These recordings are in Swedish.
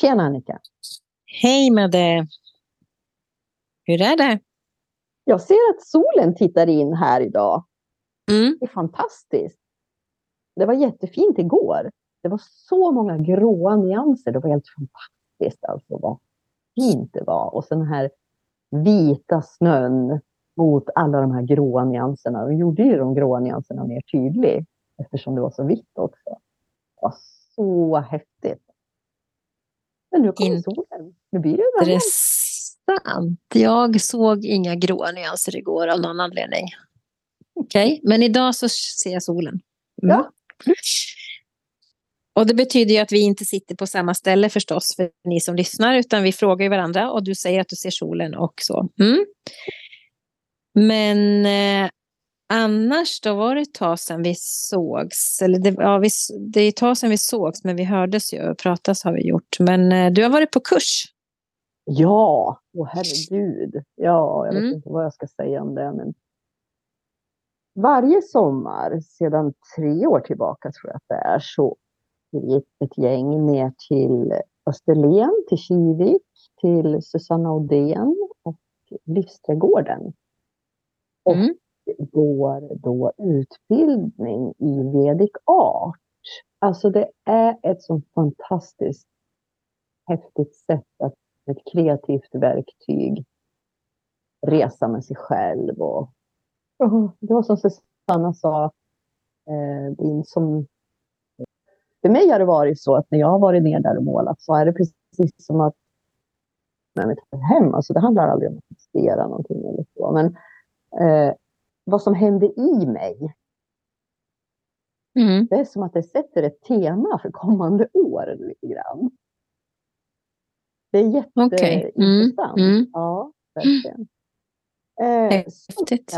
Tjena Annika! Hej Madde! Hur är det? Jag ser att solen tittar in här idag. Mm. Det är fantastiskt. Det var jättefint igår. Det var så många gråa nyanser. Det var helt fantastiskt alltså vad fint det var. Och sen den här vita snön mot alla de här gråa nyanserna. De gjorde ju de gråa nyanserna mer tydlig eftersom det var så vitt också. Det var så häftigt. Men nu kommer In- solen. Nu blir det varmt. Intressant. Jag såg inga gråa nyanser igår av någon anledning. Okej, men idag så ser jag solen. Mm. Ja. Och det betyder ju att vi inte sitter på samma ställe förstås för ni som lyssnar utan vi frågar ju varandra och du säger att du ser solen och så. Mm. Men eh, annars då var det ett tag sedan vi sågs. Eller det, ja, vi, det är ett tag sedan vi sågs men vi hördes ju och pratas har vi gjort. Men eh, du har varit på kurs. Ja, åh herregud. Ja, jag vet Mm. inte vad jag ska säga om det. Men varje sommar sedan tre år tillbaka tror jag att det är så gick ett gäng ner till Österlen, till Kivik, till Susanna Odén och Livsträdgården. Och Mm går då utbildning i Vedic Art. Alltså det är ett så fantastiskt häftigt sätt att ett kreativt verktyg resa med sig själv. Och, och det var som Susanna sa, eh, som, för mig har det varit så att när jag har varit ner där och målat så är det precis som att när jag tar hem, alltså det handlar aldrig om att prestera någonting eller så, men eh, vad som händer i mig, Mm. det är som att det sätter ett tema för kommande år lite grann. Det är jätteintressant. Mm. Mm. Ja, verkligen. Eh, så Häftigt.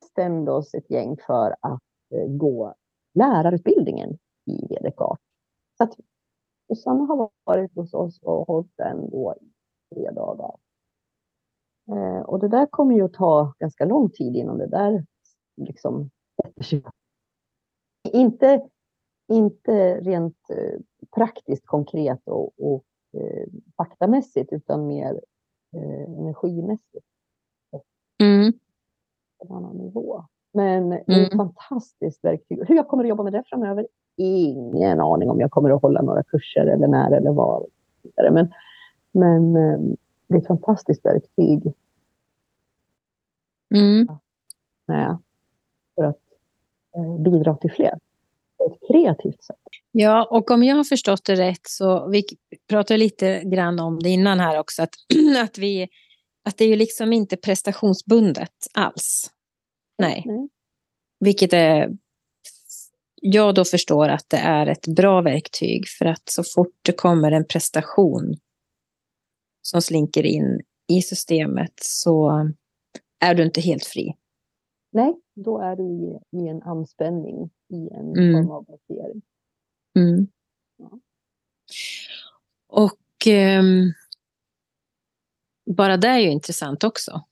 bestämde oss ett gäng för att eh, gå lärarutbildningen i Vedic Art. Så att Susanna har varit hos oss och hållit den då i tre dagar. Eh, och det där kommer ju att ta ganska lång tid innan det där liksom. Inte, inte rent eh, praktiskt konkret och, och eh, faktamässigt utan mer eh, energimässigt Mm. på en annan nivå. Men det är ett Mm. fantastiskt verktyg. Hur jag kommer att jobba med det framöver? Ingen aning om jag kommer att hålla några kurser eller när eller var. Men, men eh, det är ett fantastiskt verktyg Mm. med, för att eh, bidra till fler. På ett kreativt sätt. Ja, och om jag har förstått det rätt så vi pratade lite grann om det innan här också att, att, vi, att det är ju liksom inte prestationsbundet alls. Nej, Nej. vilket är jag då förstår att det är ett bra verktyg för att så fort det kommer en prestation som slinker in i systemet så är du inte helt fri. Nej, då är du i, i en anspänning, i en Mm. form av blockering. Mm. Ja. Och ehm, bara det är ju intressant också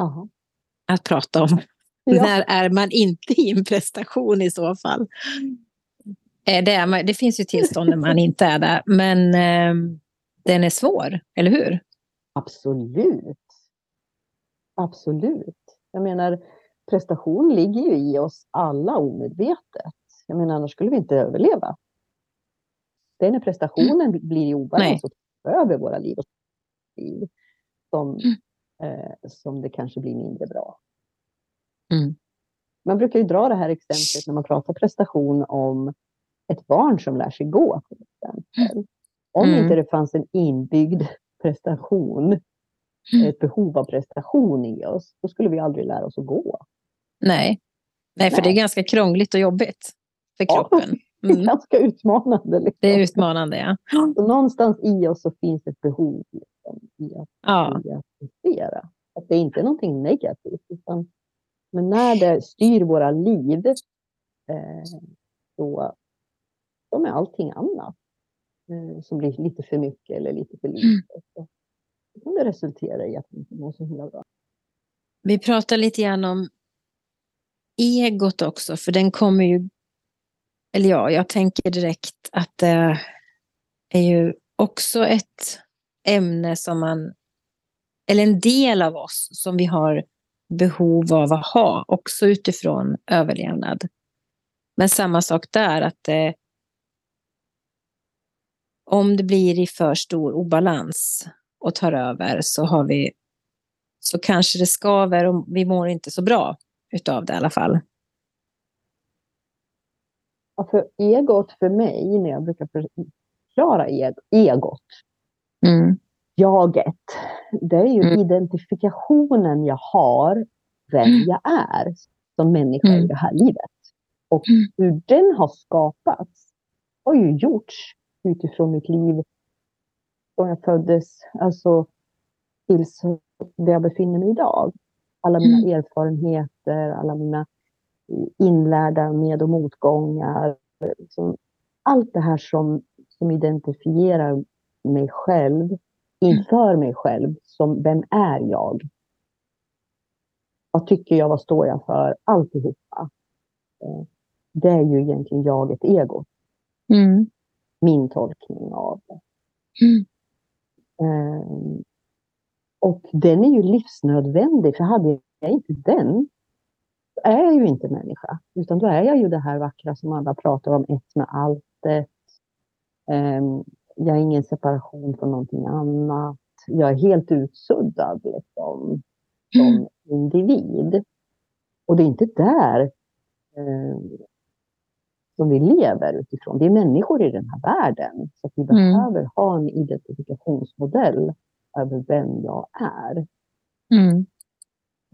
Aha. att prata om. Ja. När är man inte i en prestation i så fall? Eh, Det, är, det finns ju tillstånd när man inte är där, men ehm, den är svår, eller hur? Absolut. Absolut. Jag menar, prestation ligger ju i oss alla omedvetet. Jag menar, annars skulle vi inte överleva. Det är när prestationen blir i obalans och tar över våra liv liv som, eh, som det kanske blir mindre bra. Mm. Man brukar ju dra det här exemplet när man pratar prestation om ett barn som lär sig gå. Till exempel. Om Mm. inte det fanns en inbyggd prestation, ett behov av prestation i oss, då skulle vi aldrig lära oss att gå. Nej. Nej, för det är Nej. ganska krångligt och jobbigt för Ja. kroppen. Det är Mm. ganska utmanande. Liksom. Det är utmanande, ja. Så någonstans i oss så finns ett behov liksom, i, att, ja. prestera. Att det är inte är någonting negativt. Utan, men när det styr våra liv eh, så, så med allting annat som blir lite för mycket eller lite för lite. Så, så kan det resultera i att vi inte mår så himla bra. Vi pratar lite grann om egot också, för den kommer ju... Eller ja, jag tänker direkt att det är ju också ett ämne som man, eller en del av oss som vi har behov av att ha, också utifrån överlevnad. Men samma sak där, att eh, om det blir i för stor obalans och tar över så har vi så kanske det skaver och vi mår inte så bra utav det i alla fall. Ja, för egot för mig, när jag brukar förklara egot, mm. jaget, det är ju mm. identifikationen jag har vem mm. jag är som människa mm. i det här livet. Och mm. hur den har skapats har ju gjorts utifrån mitt liv från jag föddes, alltså tills där jag befinner mig idag. Alla mina mm. erfarenheter, alla mina inlärda med och motgångar. Liksom, allt det här som, som identifierar mig själv inför mig själv som vem är jag? Vad tycker jag? Vad står jag för? Alltihopa. Eh, det är ju egentligen jaget, egot. Mm. Min tolkning av det. Mm. Um, och den är ju livsnödvändig, för hade jag inte den, så är jag ju inte människa. Utan då är jag ju det här vackra som alla pratar om, ett med alltet. Um, jag är ingen separation från någonting annat. Jag är helt utsuddad liksom, som mm. individ. Och det är inte där eh, som vi lever utifrån. Vi är människor i den här världen. Så vi mm. behöver ha en identifikationsmodell över vem jag är. Mm.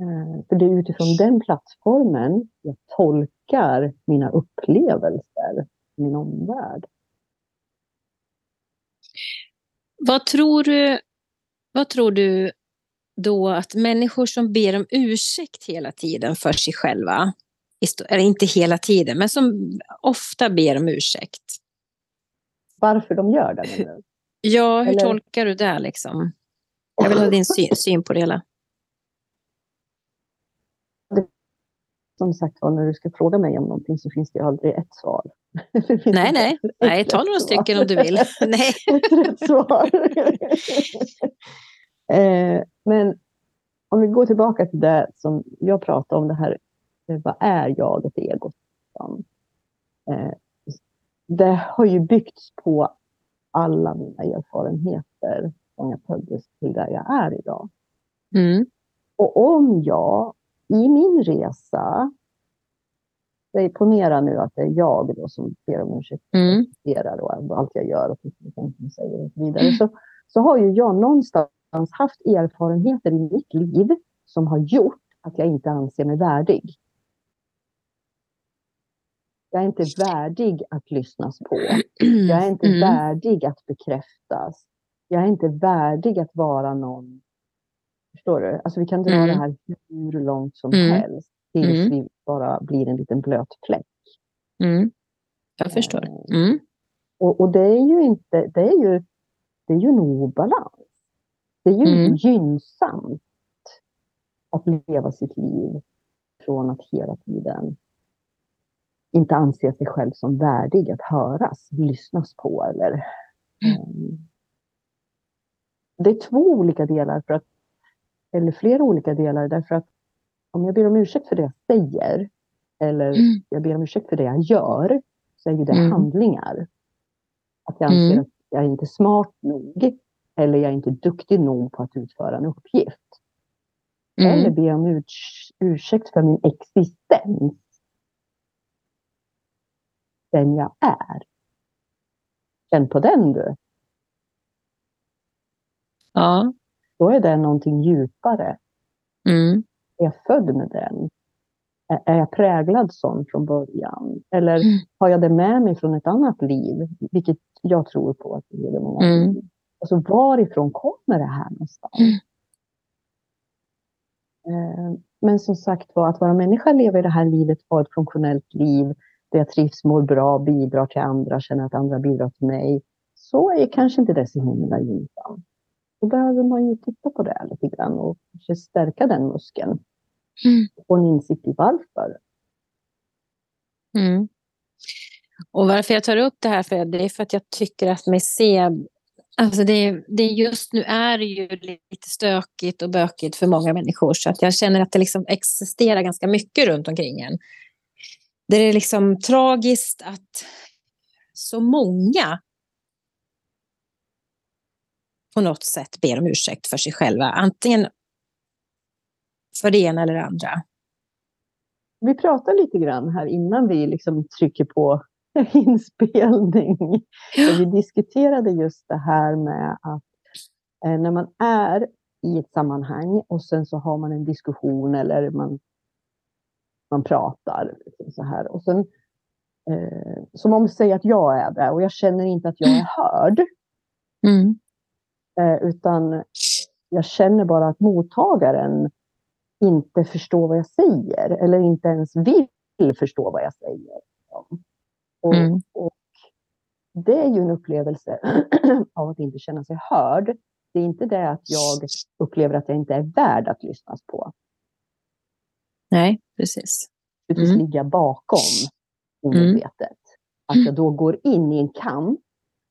Eh, för det är utifrån den plattformen jag tolkar mina upplevelser, min omvärld. Vad tror du, vad tror du då att människor som ber om ursäkt hela tiden för sig själva, eller inte hela tiden, men som ofta ber om ursäkt. Varför de gör det? Ja, hur eller? tolkar du det liksom? Jag vill ha din syn, syn på det hela. Som sagt var, när du ska fråga mig om någonting så finns det aldrig ett svar. nej, nej, nej, ta några stycken om du vill. nej. ett rätt svar. eh, men om vi går tillbaka till det som jag pratade om, det här, vad är jag, ett ego? Eh, det har ju byggts på alla mina erfarenheter från jag föddes till där jag är idag. Mm. Och om jag i min resa, jag ponerar nu att det är jag då som ber om ursäkt mm. och allt jag gör och tänker och säger och så vidare, så, så har ju jag någonstans haft erfarenheter i mitt liv som har gjort att jag inte anser mig värdig. Jag är inte värdig att lyssnas på. Jag är inte mm. värdig att bekräftas. Jag är inte värdig att vara någon. Förstår du? Alltså vi kan dra mm. det här hur långt som mm. helst tills mm. vi bara blir en liten blöt fläck. Mm. Jag förstår. Eh, mm. Och, och, det är ju inte, det är ju, det är ju en obalans. Det är ju gynnsamt att leva sitt liv från att hela tiden inte anse sig själv som värdig att höras, lyssnas på eller um, det är två olika delar, för att, eller flera olika delar, därför att om jag ber om ursäkt för det jag säger, eller mm. jag ber om ursäkt för det jag gör, så är ju det mm. handlingar. Att jag anser mm. att jag är inte smart nog, eller jag är inte duktig nog på att utföra en uppgift. Mm. Eller be om urs ursäkt för min existens. Den jag är. Känn på den du. Ja. Då är det någonting djupare. Mm. Är jag född med den? Är jag präglad sån från början? Eller mm. har jag det med mig från ett annat liv? Vilket jag tror på att det lever många mm. liv. Alltså varifrån kommer det här någonstans? Mm. Eh, men som sagt var, att vara människa, leva i det här livet, ha ett funktionellt liv där jag trivs, mår bra, bidrar till andra, känner att andra bidrar till mig. Så är kanske inte det så himla gynnsamt. Då behöver man ju titta på det lite grann och kanske stärka den muskeln. Mm. Få en insikt i varför. Mm. Och varför jag tar upp det här, för det är för att jag tycker att mig se Alltså det, det just nu är det ju lite stökigt och bökigt för många människor så att jag känner att det liksom existerar ganska mycket runt omkring en. Det är liksom tragiskt att så många på något sätt ber om ursäkt för sig själva. Antingen för det ena eller det andra. Vi pratade lite grann här innan vi liksom trycker på inspelning. Ja. Vi diskuterade just det här med att eh, när man är i ett sammanhang och sen så har man en diskussion eller man, man pratar. Liksom så här. Och sen, eh, som om säger att jag är det och jag känner inte att jag är hörd. Mm. Eh, utan jag känner bara att mottagaren inte förstår vad jag säger eller inte ens vill förstå vad jag säger. Och, mm. och det är ju en upplevelse av att inte känna sig hörd. Det är inte det att jag upplever att jag inte är värd att lyssnas på. Nej, precis. Det finns mm. ligga bakom omedvetet. Mm. Att jag då går in i en kamp.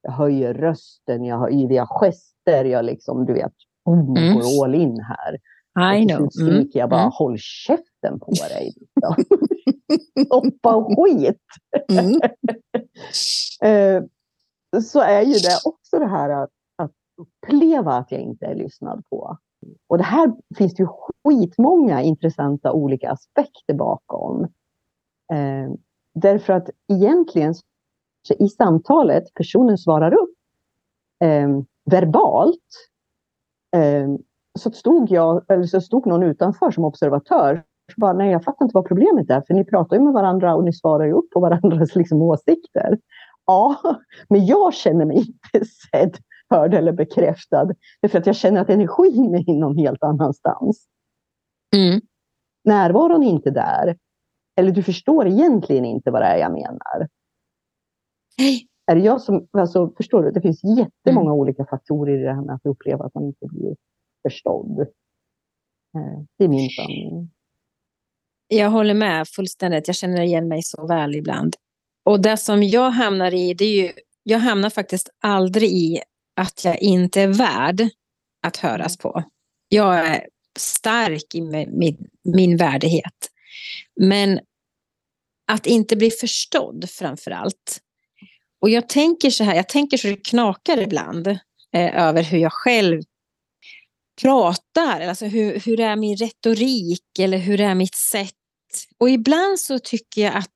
Jag höjer rösten, jag har yviga gester, jag liksom, du vet, oh, mm. går all in här. I. Och skriker mm. jag bara, mm. håll käften på dig. Liksom. Stoppa skit! Mm. Eh, så är ju det också det här att uppleva att jag inte är lyssnad på. Och det här finns det ju skitmånga intressanta olika aspekter bakom. Eh, därför att egentligen i samtalet, personen svarar upp eh, verbalt. Eh, så stod jag, eller så stod någon utanför som observatör. Så bara, nej, jag fattar inte vad problemet är, för ni pratar ju med varandra och ni svarar ju upp på varandras liksom, åsikter. Ja, men jag känner mig inte sedd, hörd eller bekräftad. Därför att jag känner att energin är någon helt annanstans. Mm. Närvaron är inte där. Eller du förstår egentligen inte vad det är jag menar. Nej. Är det jag som, alltså, förstår du? Det finns jättemånga mm. olika faktorer i det här med att uppleva att man inte blir förstådd. Eh, det är min sanning. Jag håller med fullständigt. Jag känner igen mig så väl ibland. Och det som jag hamnar i, det är ju, jag hamnar faktiskt aldrig i att jag inte är värd att höras på. Jag är stark i min, min värdighet. Men att inte bli förstådd framför allt. Och jag tänker så här, jag tänker så det knakar ibland eh, över hur jag själv pratar, alltså hur, hur är min retorik eller hur är mitt sätt? Och ibland så tycker jag att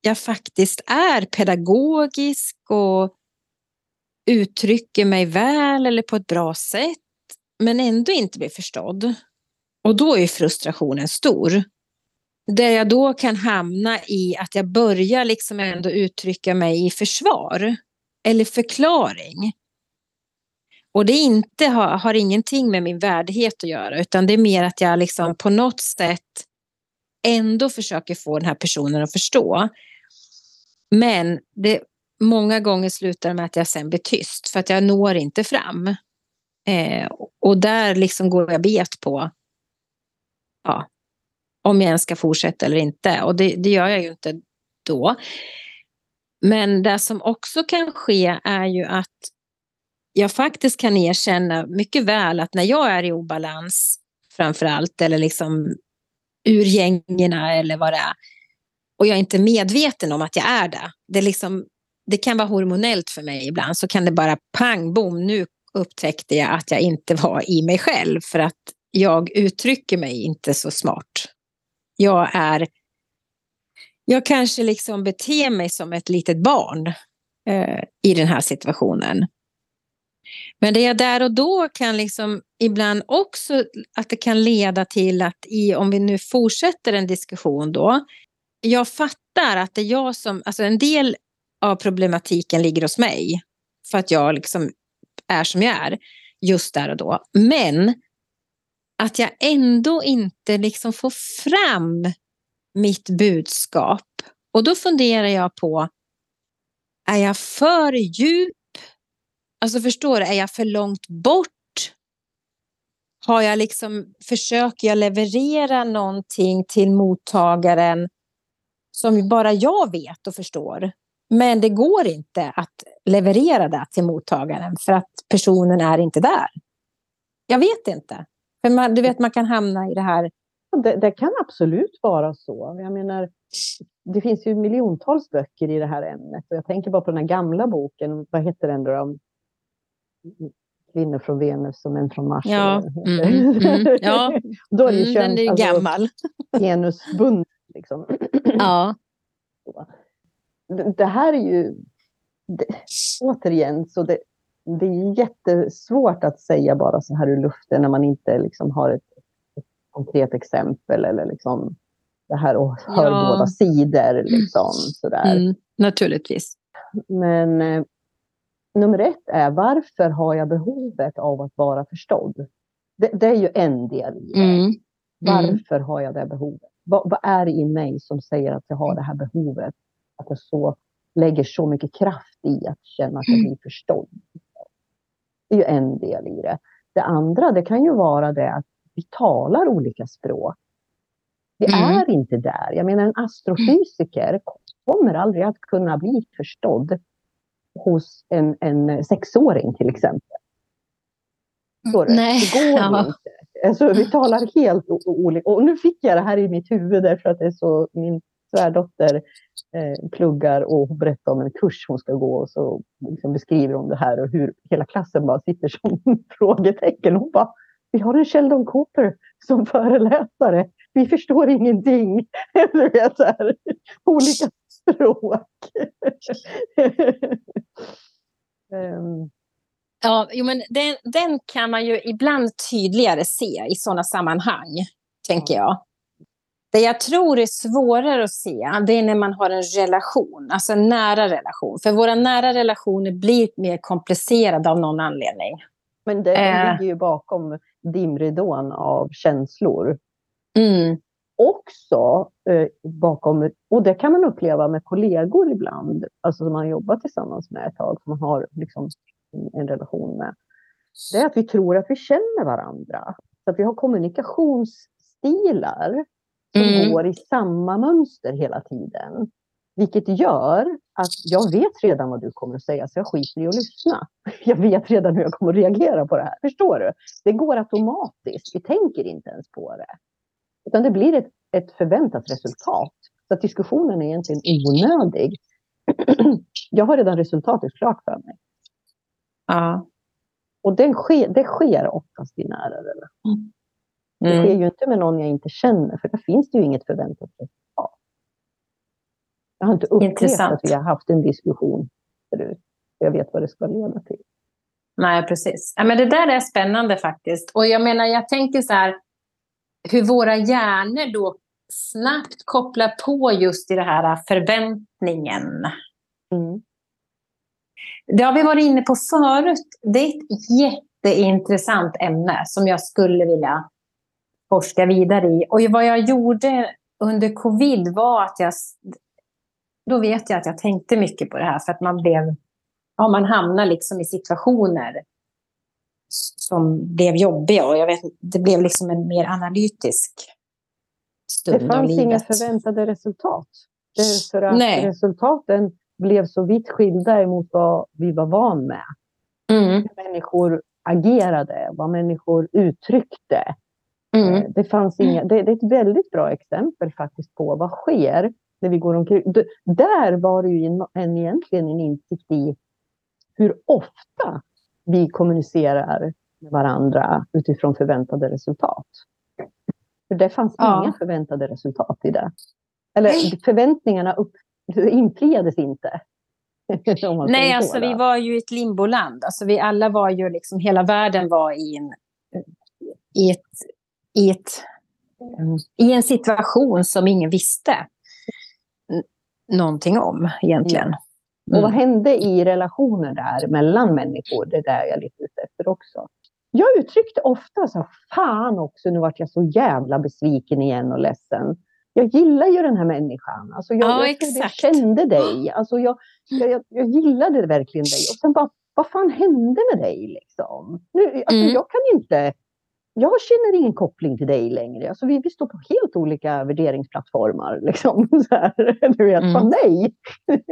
jag faktiskt är pedagogisk och uttrycker mig väl eller på ett bra sätt, men ändå inte blir förstådd. Och då är frustrationen stor. Där jag då kan hamna i att jag börjar liksom ändå uttrycka mig i försvar eller förklaring. Och det inte har, har ingenting med min värdighet att göra, utan det är mer att jag liksom på något sätt ändå försöker få den här personen att förstå. Men det många gånger slutar med att jag sen blir tyst för att jag når inte fram. Eh, och där liksom går jag bet på ja, om jag ens ska fortsätta eller inte. Och det, det gör jag ju inte då. Men det som också kan ske är ju att jag faktiskt kan erkänna mycket väl att när jag är i obalans framför allt eller liksom ur gängerna eller vad det är och jag är inte medveten om att jag är det. Det, liksom, det kan vara hormonellt för mig ibland så kan det bara pang bom nu upptäckte jag att jag inte var i mig själv för att jag uttrycker mig inte så smart. Jag är jag kanske liksom beter mig som ett litet barn eh, i den här situationen. Men det är där och då kan liksom ibland också att det kan leda till att i, om vi nu fortsätter en diskussion då. Jag fattar att det är jag som, alltså en del av problematiken ligger hos mig. För att jag liksom är som jag är just där och då. Men att jag ändå inte liksom får fram mitt budskap. Och då funderar jag på, är jag för djup Alltså förstår du, är jag för långt bort? Har jag liksom, försöker jag leverera någonting till mottagaren som bara jag vet och förstår? Men det går inte att leverera det till mottagaren för att personen är inte där. Jag vet inte. För man, du vet, man kan hamna i det här. Det, det, kan absolut vara så. Jag menar, det finns ju miljontals böcker i det här ämnet. Jag tänker bara på den här gamla boken. Vad heter den då? Kvinnor från Venus och män från Mars. Ja, mm, mm, ja. då är det ju mm, den är alltså, gammal. genusbunden. Liksom. ja. Det, här är ju det, återigen, så det, det är jättesvårt att säga bara så här ur luften när man inte liksom har ett, ett konkret exempel eller liksom det här och hör ja. båda sidor. Liksom, sådär. Mm, naturligtvis. Men eh, nummer ett är varför har jag behovet av att vara förstådd? Det, det är ju en del det. Mm. Varför har jag det behovet? Vad, vad, är det i mig som säger att jag har det här behovet? Att jag så lägger så mycket kraft i att känna att jag blir förstådd. Det är ju en del i det. Det andra, det kan ju vara det att vi talar olika språk. Vi mm. är inte där. Jag menar, en astrofysiker kommer aldrig att kunna bli förstådd hos en, en sexåring till exempel. Så det, Nej. det går ja. inte. Alltså, vi talar helt olika. Och nu fick jag det här i mitt huvud därför att det är så, min svärdotter eh, pluggar och berättar om en kurs hon ska gå och så liksom beskriver hon det här och hur hela klassen bara sitter som frågetecken. Hon bara, vi har en Sheldon Cooper som föreläsare. Vi förstår ingenting. Du vet, så här, olika språk. um. Ja, jo, men den, den kan man ju ibland tydligare se i sådana sammanhang, tänker jag. Det jag tror är svårare att se, det är när man har en relation, alltså en nära relation. För våra nära relationer blir mer komplicerade av någon anledning. Men det eh. ligger ju bakom dimridån av känslor. Mm. Också eh, bakom, och det kan man uppleva med kollegor ibland, alltså som man jobbar tillsammans med ett tag, som man har liksom en relation med. Det är att vi tror att vi känner varandra. Så att vi har kommunikationsstilar som mm. går i samma mönster hela tiden. Vilket gör att jag vet redan vad du kommer att säga, så jag skiter i att lyssna. Jag vet redan hur jag kommer att reagera på det här. Förstår du? Det går automatiskt. Vi tänker inte ens på det. Utan det blir ett, ett förväntat resultat. Så att diskussionen är egentligen onödig. Jag har redan resultatet klart för mig. Ja. Och det sker, det sker oftast i nära relation. Det sker mm. ju inte med någon jag inte känner, för där finns det ju inget förväntat resultat. Jag har inte upplevt Intressant. att vi har haft en diskussion förut. Jag vet vad det ska leda till. Nej, precis. Ja, men det där är spännande faktiskt. Och jag menar, jag tänker så här, hur våra hjärnor då snabbt kopplar på just i det här förväntningen. Mm. Det har vi varit inne på förut. Det är ett jätteintressant ämne som jag skulle vilja forska vidare i. Och vad jag gjorde under covid var att jag... Då vet jag att jag tänkte mycket på det här för att man blev... Ja, man hamnar liksom i situationer som blev jobbiga och jag vet, det blev liksom en mer analytisk stund Det fanns inga förväntade resultat. För att Nej. resultaten blev så vitt skilda emot vad vi var van med. Mm. Hur människor agerade, vad människor uttryckte. Mm. Eh, det, fanns inga, det, det, är ett väldigt bra exempel faktiskt på vad sker när vi går omkring. Där var det ju en, en, egentligen en insikt i hur ofta vi kommunicerar med varandra utifrån förväntade resultat. För det fanns ja. inga förväntade resultat i det. Eller förväntningarna upp, infriades inte. Nej, alltså vi var ju ett limboland. Alltså vi alla var ju liksom, hela världen var i en, i ett i, ett, i en situation som ingen visste någonting om egentligen. Mm. Och vad hände i relationer där mellan människor? Det är där jag är lite ute efter också. Jag uttryckte ofta så fan också, nu vart jag så jävla besviken igen och ledsen. Jag gillar ju den här människan. Alltså jag, ja, jag, jag kände dig. Alltså jag, jag, jag gillade verkligen dig. Och sen bara, vad fan hände med dig liksom? Nu, alltså mm. Jag kan inte jag känner ingen koppling till dig längre. Alltså vi, vi står på helt olika värderingsplattformar. Liksom. Så här, du vet, mm. nej.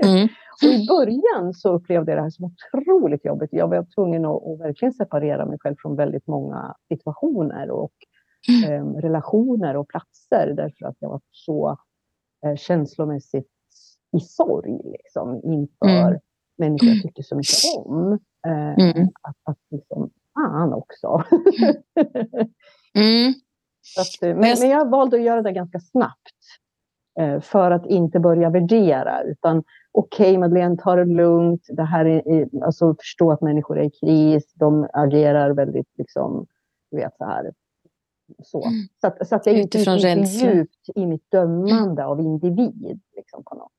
Mm. och I början så upplevde jag det här som otroligt jobbigt. Jag var tvungen att, att verkligen separera mig själv från väldigt många situationer och mm. eh, relationer och platser därför att jag var så eh, känslomässigt i sorg liksom, inför mm. människor jag tyckte så mycket om. Eh, mm. Att, att liksom, fan också. mm. att, men, men, jag valde att göra det ganska snabbt. Eh, för att inte börja värdera, utan okej okay, Madeleine, ta det lugnt. Det här är, alltså, förstå att människor är i kris. De agerar väldigt, liksom, du vet så här. Så, mm. så, att, så att jag inte gick djupt i mitt dömande av individ. Liksom, på något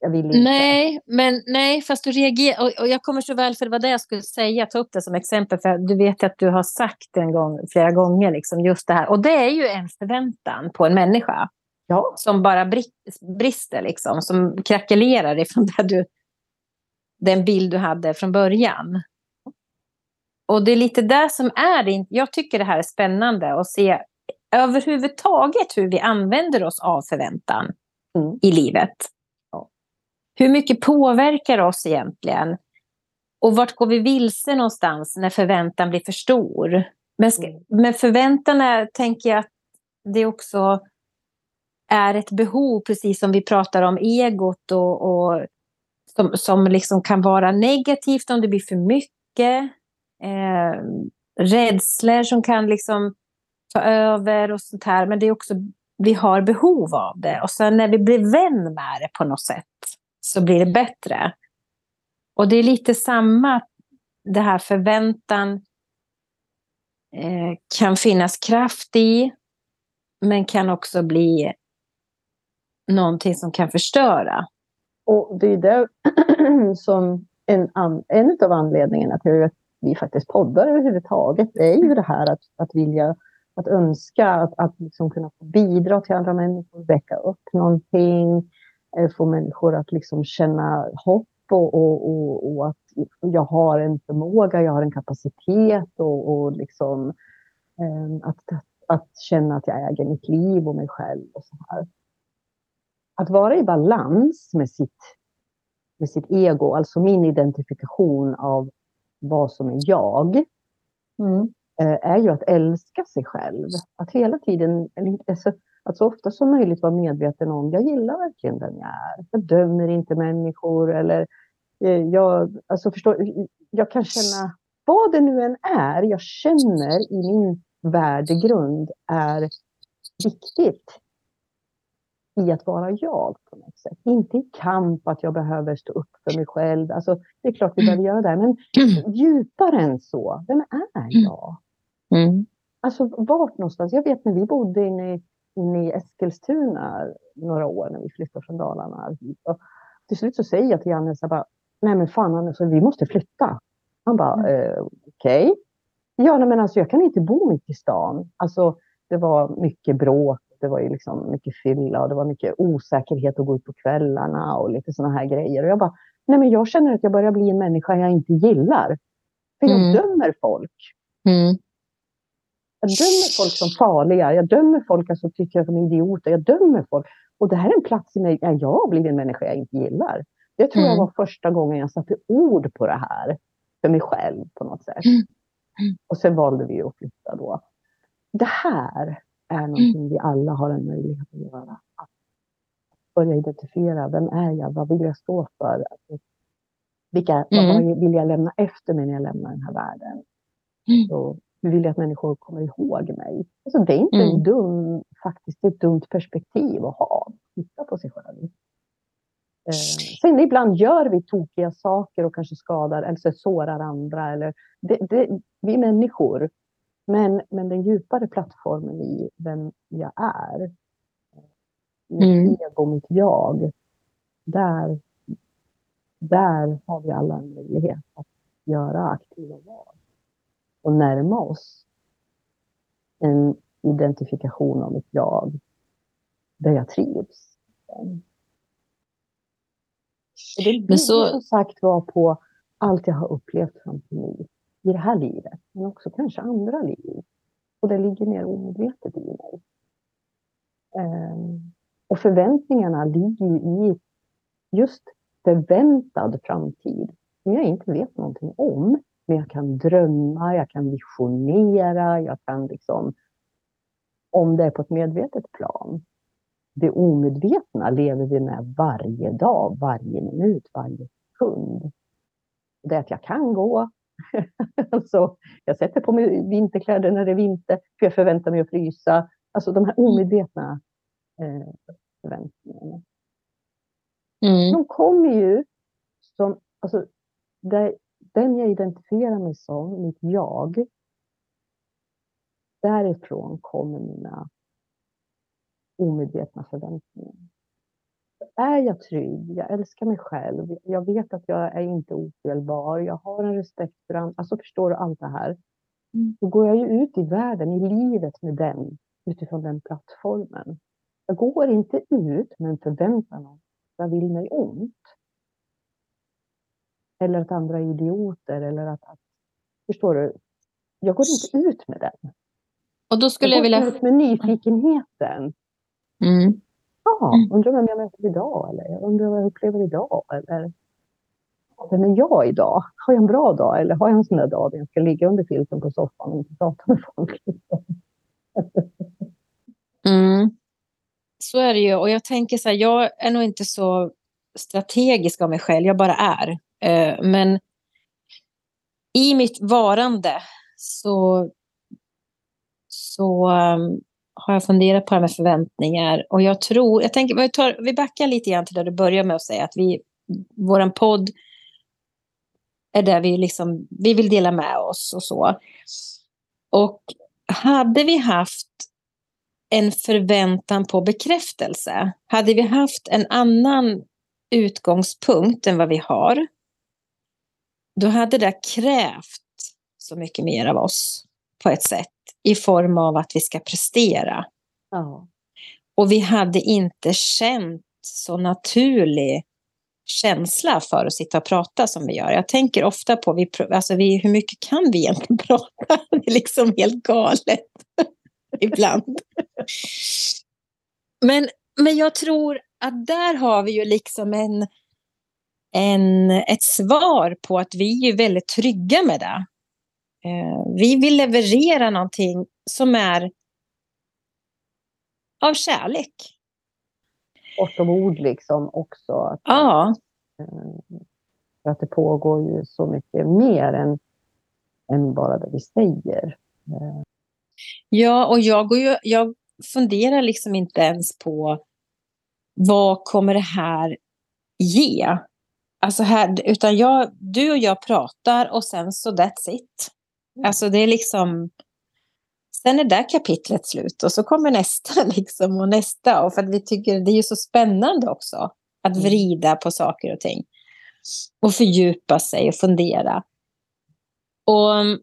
jag vill inte. Nej, men nej, fast du reagerar. Och, och, jag kommer så väl, för det var det jag skulle säga, ta upp det som exempel. För du vet att du har sagt en gång, flera gånger liksom, just det här. Och det är ju en förväntan på en människa. Ja. Som bara brister, liksom, som krackelerar ifrån det du, den bild du hade från början. Och det är lite det som är det. Jag tycker det här är spännande att se överhuvudtaget hur vi använder oss av förväntan mm. i livet. Hur mycket påverkar oss egentligen? Och vart går vi vilse någonstans när förväntan blir för stor? Men, mm. men förväntan är, tänker jag, att det också är ett behov, precis som vi pratar om egot och, och som, som liksom kan vara negativt om det blir för mycket. Eh, rädslor som kan liksom ta över och sånt här. Men det är också, vi har behov av det. Och sen när vi blir vän med det på något sätt så blir det bättre. Och det är lite samma, det här förväntan eh, kan finnas kraft i, men kan också bli någonting som kan förstöra. Och det är det som en, en av anledningarna till att vi faktiskt poddar överhuvudtaget, det är ju det här att, att vilja, att önska att, att liksom kunna bidra till andra människor, väcka upp någonting, Eh, få människor att liksom känna hopp och, och, och, och, att jag har en förmåga, jag har en kapacitet och, liksom, eh, att, att känna att jag äger mitt liv och mig själv. Och så här. Att vara i balans med sitt, med sitt ego, alltså min identifikation av vad som är jag, mm. eh, är ju att älska sig själv. Att hela tiden, alltså, att så ofta som möjligt vara medveten om, jag gillar verkligen den jag är. Jag dömer inte människor eller eh, jag, alltså förstå, jag kan känna, vad det nu än är jag känner i min värdegrund är viktigt i att vara jag på något sätt. Inte i kamp att jag behöver stå upp för mig själv. Alltså, det är klart vi behöver göra det, men djupare än så. Vem är jag? Mm. Alltså vart någonstans? Jag vet när vi bodde inne i inne i Eskilstuna några år när vi flyttade från Dalarna. Och till slut så säger jag till Janne, så bara, nej men fan alltså, vi måste flytta. Han bara, mm. eh, okej. Okay. Ja, men alltså jag kan inte bo mitt i stan. Alltså det var mycket bråk, det var ju liksom mycket fylla och det var mycket osäkerhet att gå ut på kvällarna och lite sådana här grejer. Och jag bara, nej men jag känner att jag börjar bli en människa jag inte gillar. För jag mm. dömer folk. Mm. Jag dömer folk som farliga. Jag dömer folk som alltså, tycker att de är idioter. Jag dömer folk. Och det här är en plats i där jag har blivit en människa jag inte gillar. Det tror mm. jag var första gången jag satte ord på det här. För mig själv på något sätt. Mm. Och sen valde vi att flytta då. Det här är någonting mm. vi alla har en möjlighet att göra. Att börja identifiera, vem är jag? Vad vill jag stå för? Vilka, mm. Vad vill jag lämna efter mig när jag lämnar den här världen? Mm. Så vill jag att människor kommer ihåg mig? Alltså, det är inte mm. en dum, faktiskt ett dumt perspektiv att ha. Titta på sig själv. Eh, sen ibland gör vi tokiga saker och kanske skadar eller sårar andra. Eller, det, det, vi är människor. Men, men den djupare plattformen i vem jag är, mitt mm. ego, mitt jag, där, där har vi alla en möjlighet att göra aktiva val och närma oss en identifikation av mitt jag där jag trivs. Det bygger så... som sagt var på allt jag har upplevt fram till nu i det här livet. men också kanske andra liv. Och det ligger mer omedvetet i mig. Um, och förväntningarna ligger i just förväntad framtid som jag inte vet någonting om. Men jag kan drömma, jag kan visionera, jag kan liksom, om det är på ett medvetet plan. Det omedvetna lever vi med varje dag, varje minut, varje sekund. Det är att jag kan gå. alltså, jag sätter på mig vinterkläder när det är vinter, för jag förväntar mig att frysa. Alltså de här omedvetna eh, förväntningarna. Mm. De kommer ju som, alltså, där, den jag identifierar mig som, mitt jag, därifrån kommer mina omedvetna förväntningar. Är jag trygg, jag älskar mig själv, jag vet att jag är inte ofelbar, jag har en respekt för andra, alltså förstår du allt det här? Mm. Då går jag ju ut i världen, i livet med den, utifrån den plattformen. Jag går inte ut med en förväntan om jag vill mig ont. Eller att andra är idioter eller att, att förstår du? Jag går inte ut med den. Och då skulle jag, jag vilja... ut med nyfikenheten. Mm. Ja, mm. undrar vem jag möter idag eller jag undrar vad jag upplever idag. Eller vem är jag idag? Har jag en bra dag eller har jag en sån där dag där jag ska ligga under filten på soffan och inte prata med folk? Mm. Så är det ju. Och jag tänker så här, jag är nog inte så strategisk av mig själv, jag bara är. Eh, men i mitt varande så, så ehm, har jag funderat på det här med förväntningar. Och jag tror, jag tänker, vi, tar, vi backar lite grann till det du började med att säga att vi, vår podd är där vi, liksom, vi vill dela med oss och så. Och hade vi haft en förväntan på bekräftelse, hade vi haft en annan utgångspunkt än vad vi har, då hade det krävt så mycket mer av oss på ett sätt i form av att vi ska prestera. Ja. Och vi hade inte känt så naturlig känsla för att sitta och prata som vi gör. Jag tänker ofta på vi, alltså vi, hur mycket kan vi egentligen prata? Det är liksom helt galet ibland. Men, men jag tror att där har vi ju liksom en, en, ett svar på att vi är väldigt trygga med det. Eh, vi vill leverera någonting som är av kärlek. Bortom ord liksom också. Att, ja. Eh, för att det pågår ju så mycket mer än, än bara det vi säger. Eh. Ja, och jag, går ju, jag funderar liksom inte ens på vad kommer det här ge? Alltså här, utan jag, du och jag pratar och sen så that's it. Mm. Alltså det är liksom... Sen är det kapitlet slut och så kommer nästa liksom och nästa. Och för att vi tycker det är ju så spännande också att mm. vrida på saker och ting. Och fördjupa sig och fundera. Och mm,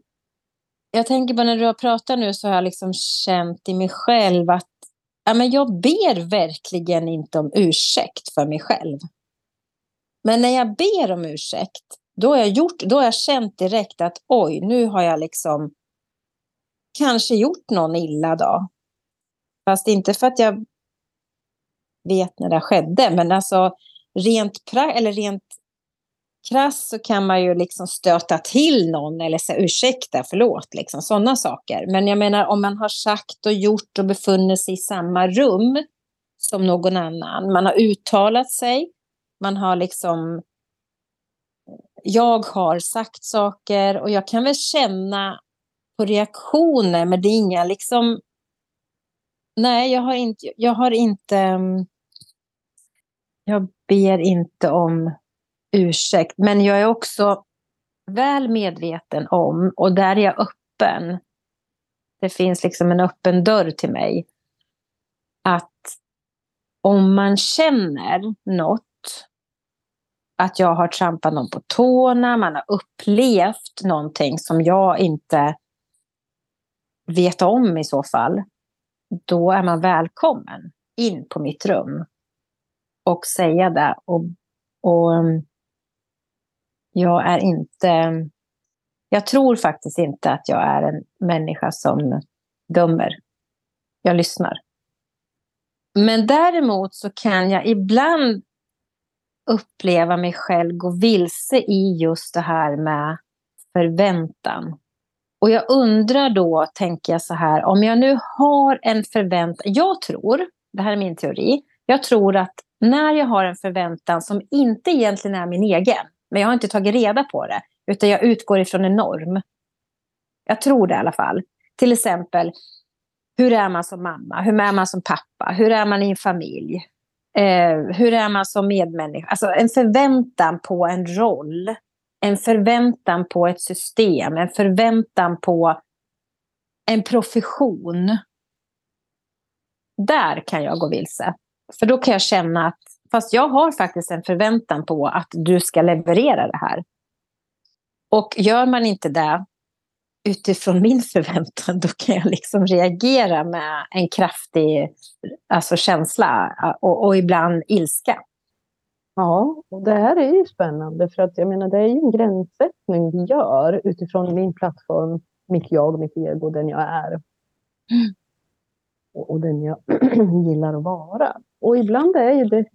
jag tänker bara när du har pratat nu så har jag liksom känt i mig själv att ja, men jag ber verkligen inte om ursäkt för mig själv. Men när jag ber om ursäkt, då har jag, gjort, då har jag känt direkt att oj, nu har jag liksom kanske gjort någon illa då. Fast inte för att jag vet när det skedde, men alltså rent, pra eller rent krass så kan man ju liksom stöta till någon eller säga ursäkta, förlåt, liksom sådana saker. Men jag menar om man har sagt och gjort och befunnit sig i samma rum som någon annan, man har uttalat sig, man har liksom jag har sagt saker och jag kan väl känna på reaktioner, men det är inga liksom... Nej, jag har inte... Jag, har inte, jag ber inte om ursäkt, men jag är också väl medveten om, och där är jag öppen, det finns liksom en öppen dörr till mig, att om man känner något att jag har trampat någon på tårna, man har upplevt någonting som jag inte vet om i så fall, då är man välkommen in på mitt rum och säga det. Och, och um, jag är inte Jag tror faktiskt inte att jag är en människa som dömer. Jag lyssnar. Men däremot så kan jag ibland uppleva mig själv gå vilse i just det här med förväntan. Och jag undrar då, tänker jag så här, om jag nu har en förväntan. Jag tror, det här är min teori, jag tror att när jag har en förväntan som inte egentligen är min egen, men jag har inte tagit reda på det, utan jag utgår ifrån en norm. Jag tror det i alla fall. Till exempel, hur är man som mamma? Hur är man som pappa? Hur är man i en familj? Eh, hur är man som medmänniska? Alltså en förväntan på en roll. En förväntan på ett system. En förväntan på en profession. Där kan jag gå vilse. För då kan jag känna att fast jag har faktiskt en förväntan på att du ska leverera det här. Och gör man inte det utifrån min förväntan, då kan jag liksom reagera med en kraftig alltså, känsla och, och ibland ilska. Ja, och det här är ju spännande för att jag menar det är ju en gränssättning vi gör utifrån min plattform, mitt jag, mitt ego, den jag är. Mm. Och, och, den jag gillar att vara. Och ibland är ju det,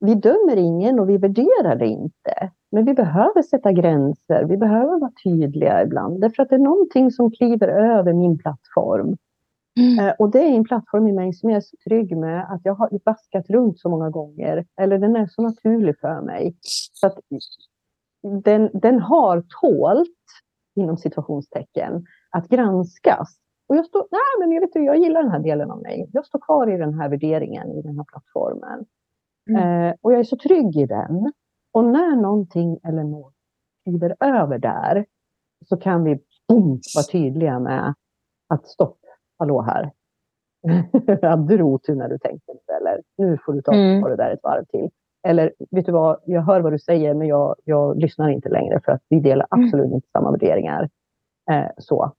vi dömer ingen och vi värderar det inte. Men vi behöver sätta gränser, vi behöver vara tydliga ibland. Därför att det är någonting som kliver över min plattform. Mm. Eh, och det är en plattform i mig som jag är så trygg med att jag har vaskat runt så många gånger. Eller den är så naturlig för mig. Så att den, den har tålt, inom situationstecken, att granskas. Och jag står, nej men vet, jag gillar den här delen av mig. Jag står kvar i den här värderingen, i den här plattformen. Mm. Eh, och jag är så trygg i den. Och när någonting eller något kliver över där så kan vi boom, vara tydliga med att stopp, hallå här. Hade du otur när du tänkte eller nu får du ta mm. det där ett varv till. Eller vet du vad, jag hör vad du säger men jag, jag lyssnar inte längre för att vi delar mm. absolut mm. inte samma värderingar. Eh, så.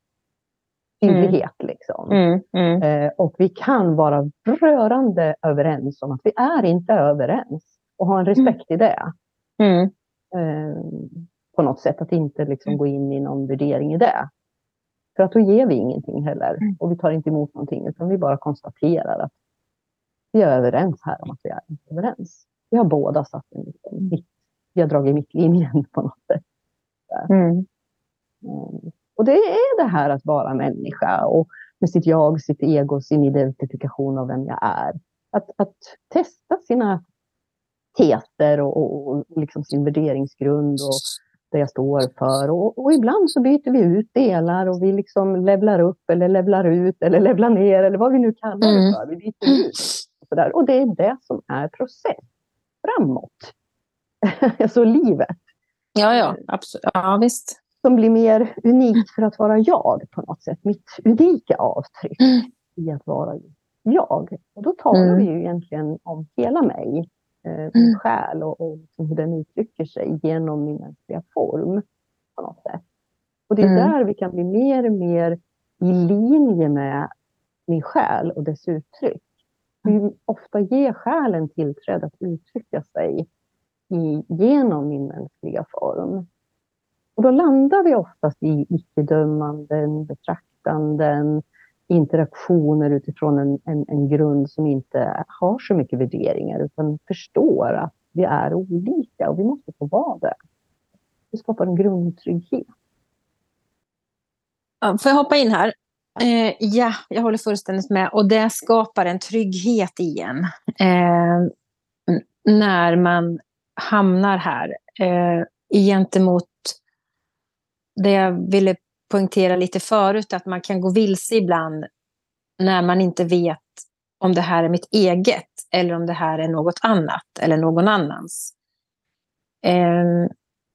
Tydlighet mm. liksom. Mm. mm. Eh, och vi kan vara rörande överens om att vi är inte överens och ha en respekt i det. Mm. Eh, på något sätt, att inte liksom mm. gå in i någon värdering i det. För att då ger vi ingenting heller mm. och vi tar inte emot någonting utan vi bara konstaterar att vi är överens här om att vi är inte överens. Vi har båda satt en liten mitt, vi har dragit mittlinjen på något sätt. Mm. Mm. Och det är det här att vara människa och med sitt jag, sitt ego, sin identifikation av vem jag är. Att, att testa sina teser och, och, och liksom sin värderingsgrund och det jag står för. Och, och, ibland så byter vi ut delar och vi liksom levlar upp eller levlar ut eller levlar ner eller vad vi nu kallar det mm. för. Vi byter ut. Och, så där. och det är det som är process framåt. alltså livet. Ja, ja, absolut. Ja, visst. Som blir mer unikt för att vara jag på något sätt. Mitt unika avtryck mm. i att vara jag. Och då talar mm. vi ju egentligen om hela mig eh, min mm. själ och, och liksom hur den uttrycker sig genom min mänskliga form. på något sätt. Och det är mm. där vi kan bli mer och mer i linje med min själ och dess uttryck. Vi ofta ger själen tillträde att uttrycka sig i, genom min mänskliga form. Och då landar vi oftast i icke-dömanden, betraktanden, interaktioner utifrån en, en, en, grund som inte har så mycket värderingar utan förstår att vi är olika och vi måste få vara det. Det skapar en grundtrygghet. Ja, får jag hoppa in här? Eh, ja, jag håller fullständigt med. Och det skapar en trygghet i en. Eh, när man hamnar här. Eh, gentemot det jag ville poängtera lite förut, att man kan gå vilse ibland när man inte vet om det här är mitt eget eller om det här är något annat eller någon annans. Um,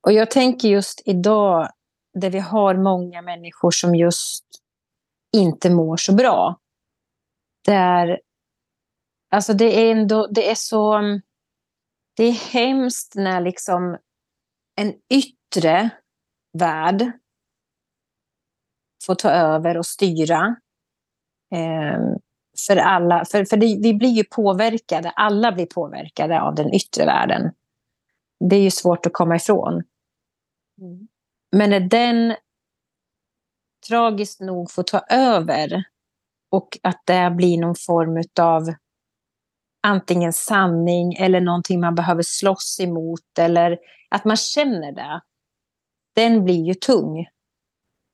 och jag tänker just idag, där vi har många människor som just inte mår så bra. Där, alltså det är ändå, det är så, det är hemskt när liksom en yttre värld få ta över och styra. Eh, för alla, för, för vi blir ju påverkade, alla blir påverkade av den yttre världen. Det är ju svårt att komma ifrån. Mm. Men när den tragiskt nog får ta över och att det blir någon form av antingen sanning eller någonting man behöver slåss emot eller att man känner det. Den blir ju tung.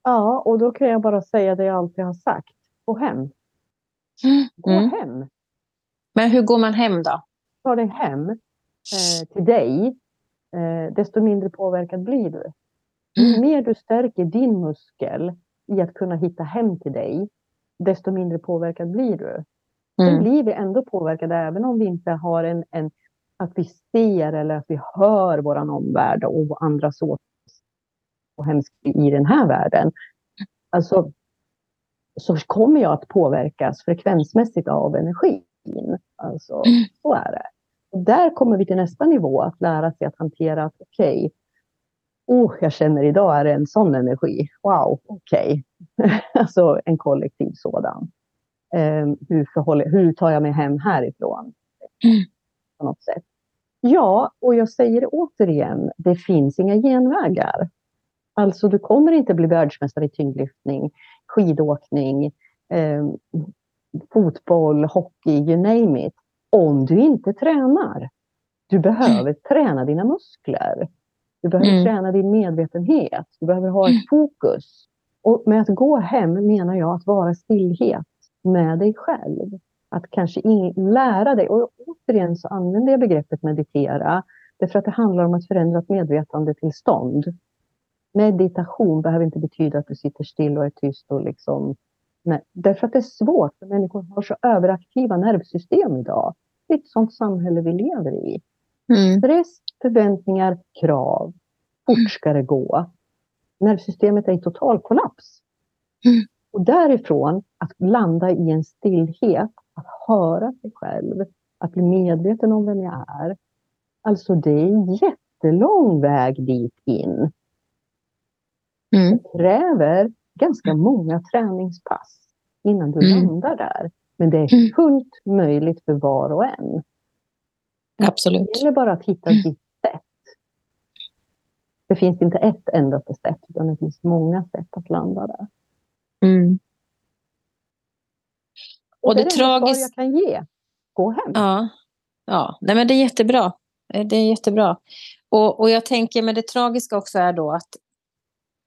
Ja, och då kan jag bara säga det jag alltid har sagt. Gå hem. Gå mm. hem. Men hur går man hem då? Ta dig hem eh, till dig, eh, desto mindre påverkad blir du. Ju mm. mer du stärker din muskel i att kunna hitta hem till dig, desto mindre påverkad blir du. Mm. Sen blir vi ändå påverkade även om vi inte har en, en att vi ser eller att vi hör vår omvärld och andra så och hemskt i den här världen. Alltså, så kommer jag att påverkas frekvensmässigt av energin. Alltså, mm. så är det. Och där kommer vi till nästa nivå, att lära sig att hantera att okej, okay, oh, jag känner idag är det en sån energi. Wow, okej. Okay. alltså en kollektiv sådan. Um, hur, förhåller, hur tar jag mig hem härifrån? Mm. På något sätt. Ja, och jag säger det återigen, det finns inga genvägar. Alltså du kommer inte bli världsmästare i tyngdlyftning, skidåkning, eh, fotboll, hockey, you name it, om du inte tränar. Du behöver mm. träna dina muskler. Du behöver mm. träna din medvetenhet. Du behöver ha ett mm. fokus. Och med att gå hem menar jag att vara stillhet med dig själv. Att kanske lära dig. Och återigen så använder jag begreppet meditera. Därför att det handlar om att förändra ett medvetandetillstånd. Meditation behöver inte betyda att du sitter still och är tyst och liksom Nej, därför att det är svårt, för människor har så överaktiva nervsystem idag. Det är ett sånt samhälle vi lever i. Mm. Stress, förväntningar, krav. Fort ska det gå. Nervsystemet är i total kollaps. Mm. Och därifrån att landa i en stillhet, att höra sig själv, att bli medveten om vem jag är. Alltså det är en jättelång väg dit in. Mm. Det kräver ganska många träningspass innan du mm. landar där. Men det är mm. fullt möjligt för var och en. Absolut. Det gäller bara att hitta mm. ditt sätt. Det finns inte ett endaste sätt, utan det finns många sätt att landa där. Mm. Och det, det är tragiskt... jag kan ge. Gå hem. Ja, ja. Nej, men det är jättebra. Det är jättebra. Och, och jag tänker, men det tragiska också är då att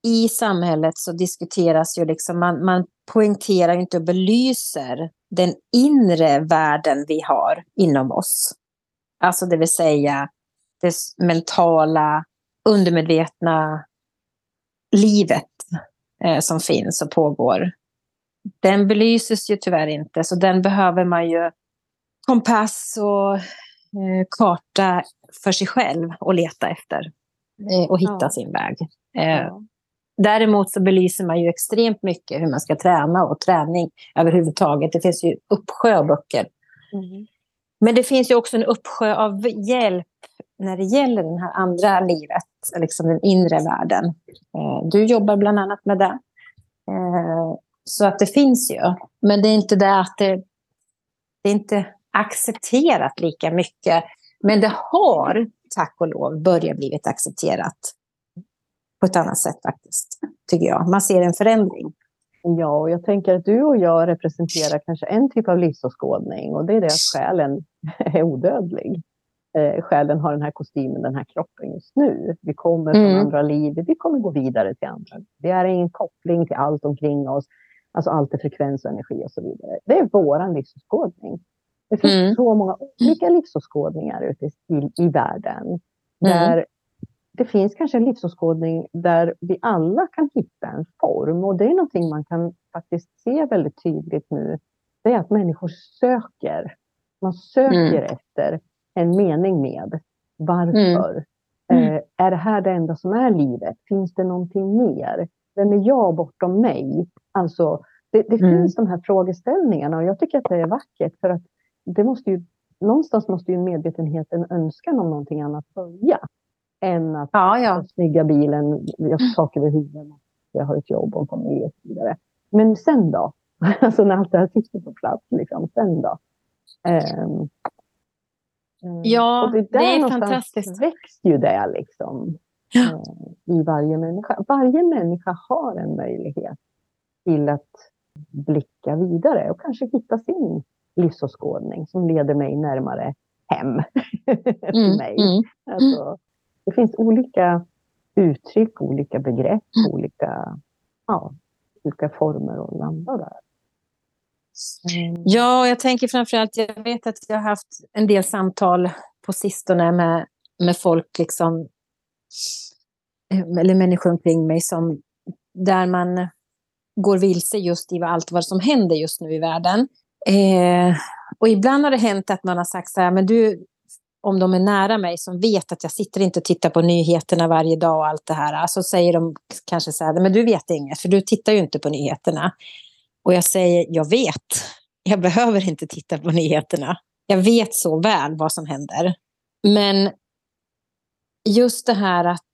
i samhället så diskuteras ju liksom, man, man poängterar inte och belyser den inre världen vi har inom oss. Alltså det vill säga det mentala, undermedvetna livet eh, som finns och pågår. Den belyses ju tyvärr inte, så den behöver man ju kompass och eh, karta för sig själv och leta efter eh, och hitta ja. sin väg. Eh, ja. Däremot så belyser man ju extremt mycket hur man ska träna och träning överhuvudtaget. Det finns ju uppsjö av böcker. Mm. Men det finns ju också en uppsjö av hjälp när det gäller det här andra livet, liksom den inre världen. Eh, du jobbar bland annat med det. Eh, så att det finns ju. Men det är inte det att det, det är inte accepterat lika mycket. Men det har, tack och lov, börjat blivit accepterat på ett annat sätt faktiskt, tycker jag. Man ser en förändring. Ja, och jag tänker att du och jag representerar kanske en typ av livsåskådning och det är det att själen är odödlig. Eh, själen har den här kostymen, den här kroppen just nu. Vi kommer från mm. andra liv, vi kommer gå vidare till andra. Det är ingen koppling till allt omkring oss, alltså allt är frekvens och energi och så vidare. Det är vår livsåskådning. Det finns mm. så många olika livsåskådningar ute i, i världen. Mm. Det finns kanske en livsåskådning där vi alla kan hitta en form och det är någonting man kan faktiskt se väldigt tydligt nu. Det är att människor söker. Man söker mm. efter en mening med. Varför? Mm. Mm. Eh, är det här det enda som är livet? Finns det någonting mer? Vem är jag bortom mig? Alltså, det, det mm. finns de här frågeställningarna och jag tycker att det är vackert för att det måste ju, någonstans måste ju medvetenheten önskan om någonting annat börja än att ja, ja. snygga bilen, jag har tak över huvudet, jag har ett jobb och en familj och så vidare. Men sen då? Alltså när allt det här sitter på plats, liksom, sen då? Um, ja, det, det är fantastiskt. växer ju det liksom, ja. uh, i varje människa. Varje människa har en möjlighet till att blicka vidare och kanske hitta sin livsåskådning som leder mig närmare hem mm, mig. Mm, alltså, det finns olika uttryck, olika begrepp, mm. olika, ja, olika former att landa där. Mm. Ja, jag tänker framförallt, jag vet att jag har haft en del samtal på sistone med, med folk, liksom, eller människor omkring mig, som, där man går vilse just i allt vad som händer just nu i världen. Eh, och ibland har det hänt att man har sagt så här, men du, om de är nära mig som vet att jag sitter inte och tittar på nyheterna varje dag och allt det här, så alltså säger de kanske så här, men du vet inget, för du tittar ju inte på nyheterna. Och jag säger, jag vet. Jag behöver inte titta på nyheterna. Jag vet så väl vad som händer. Men just det här att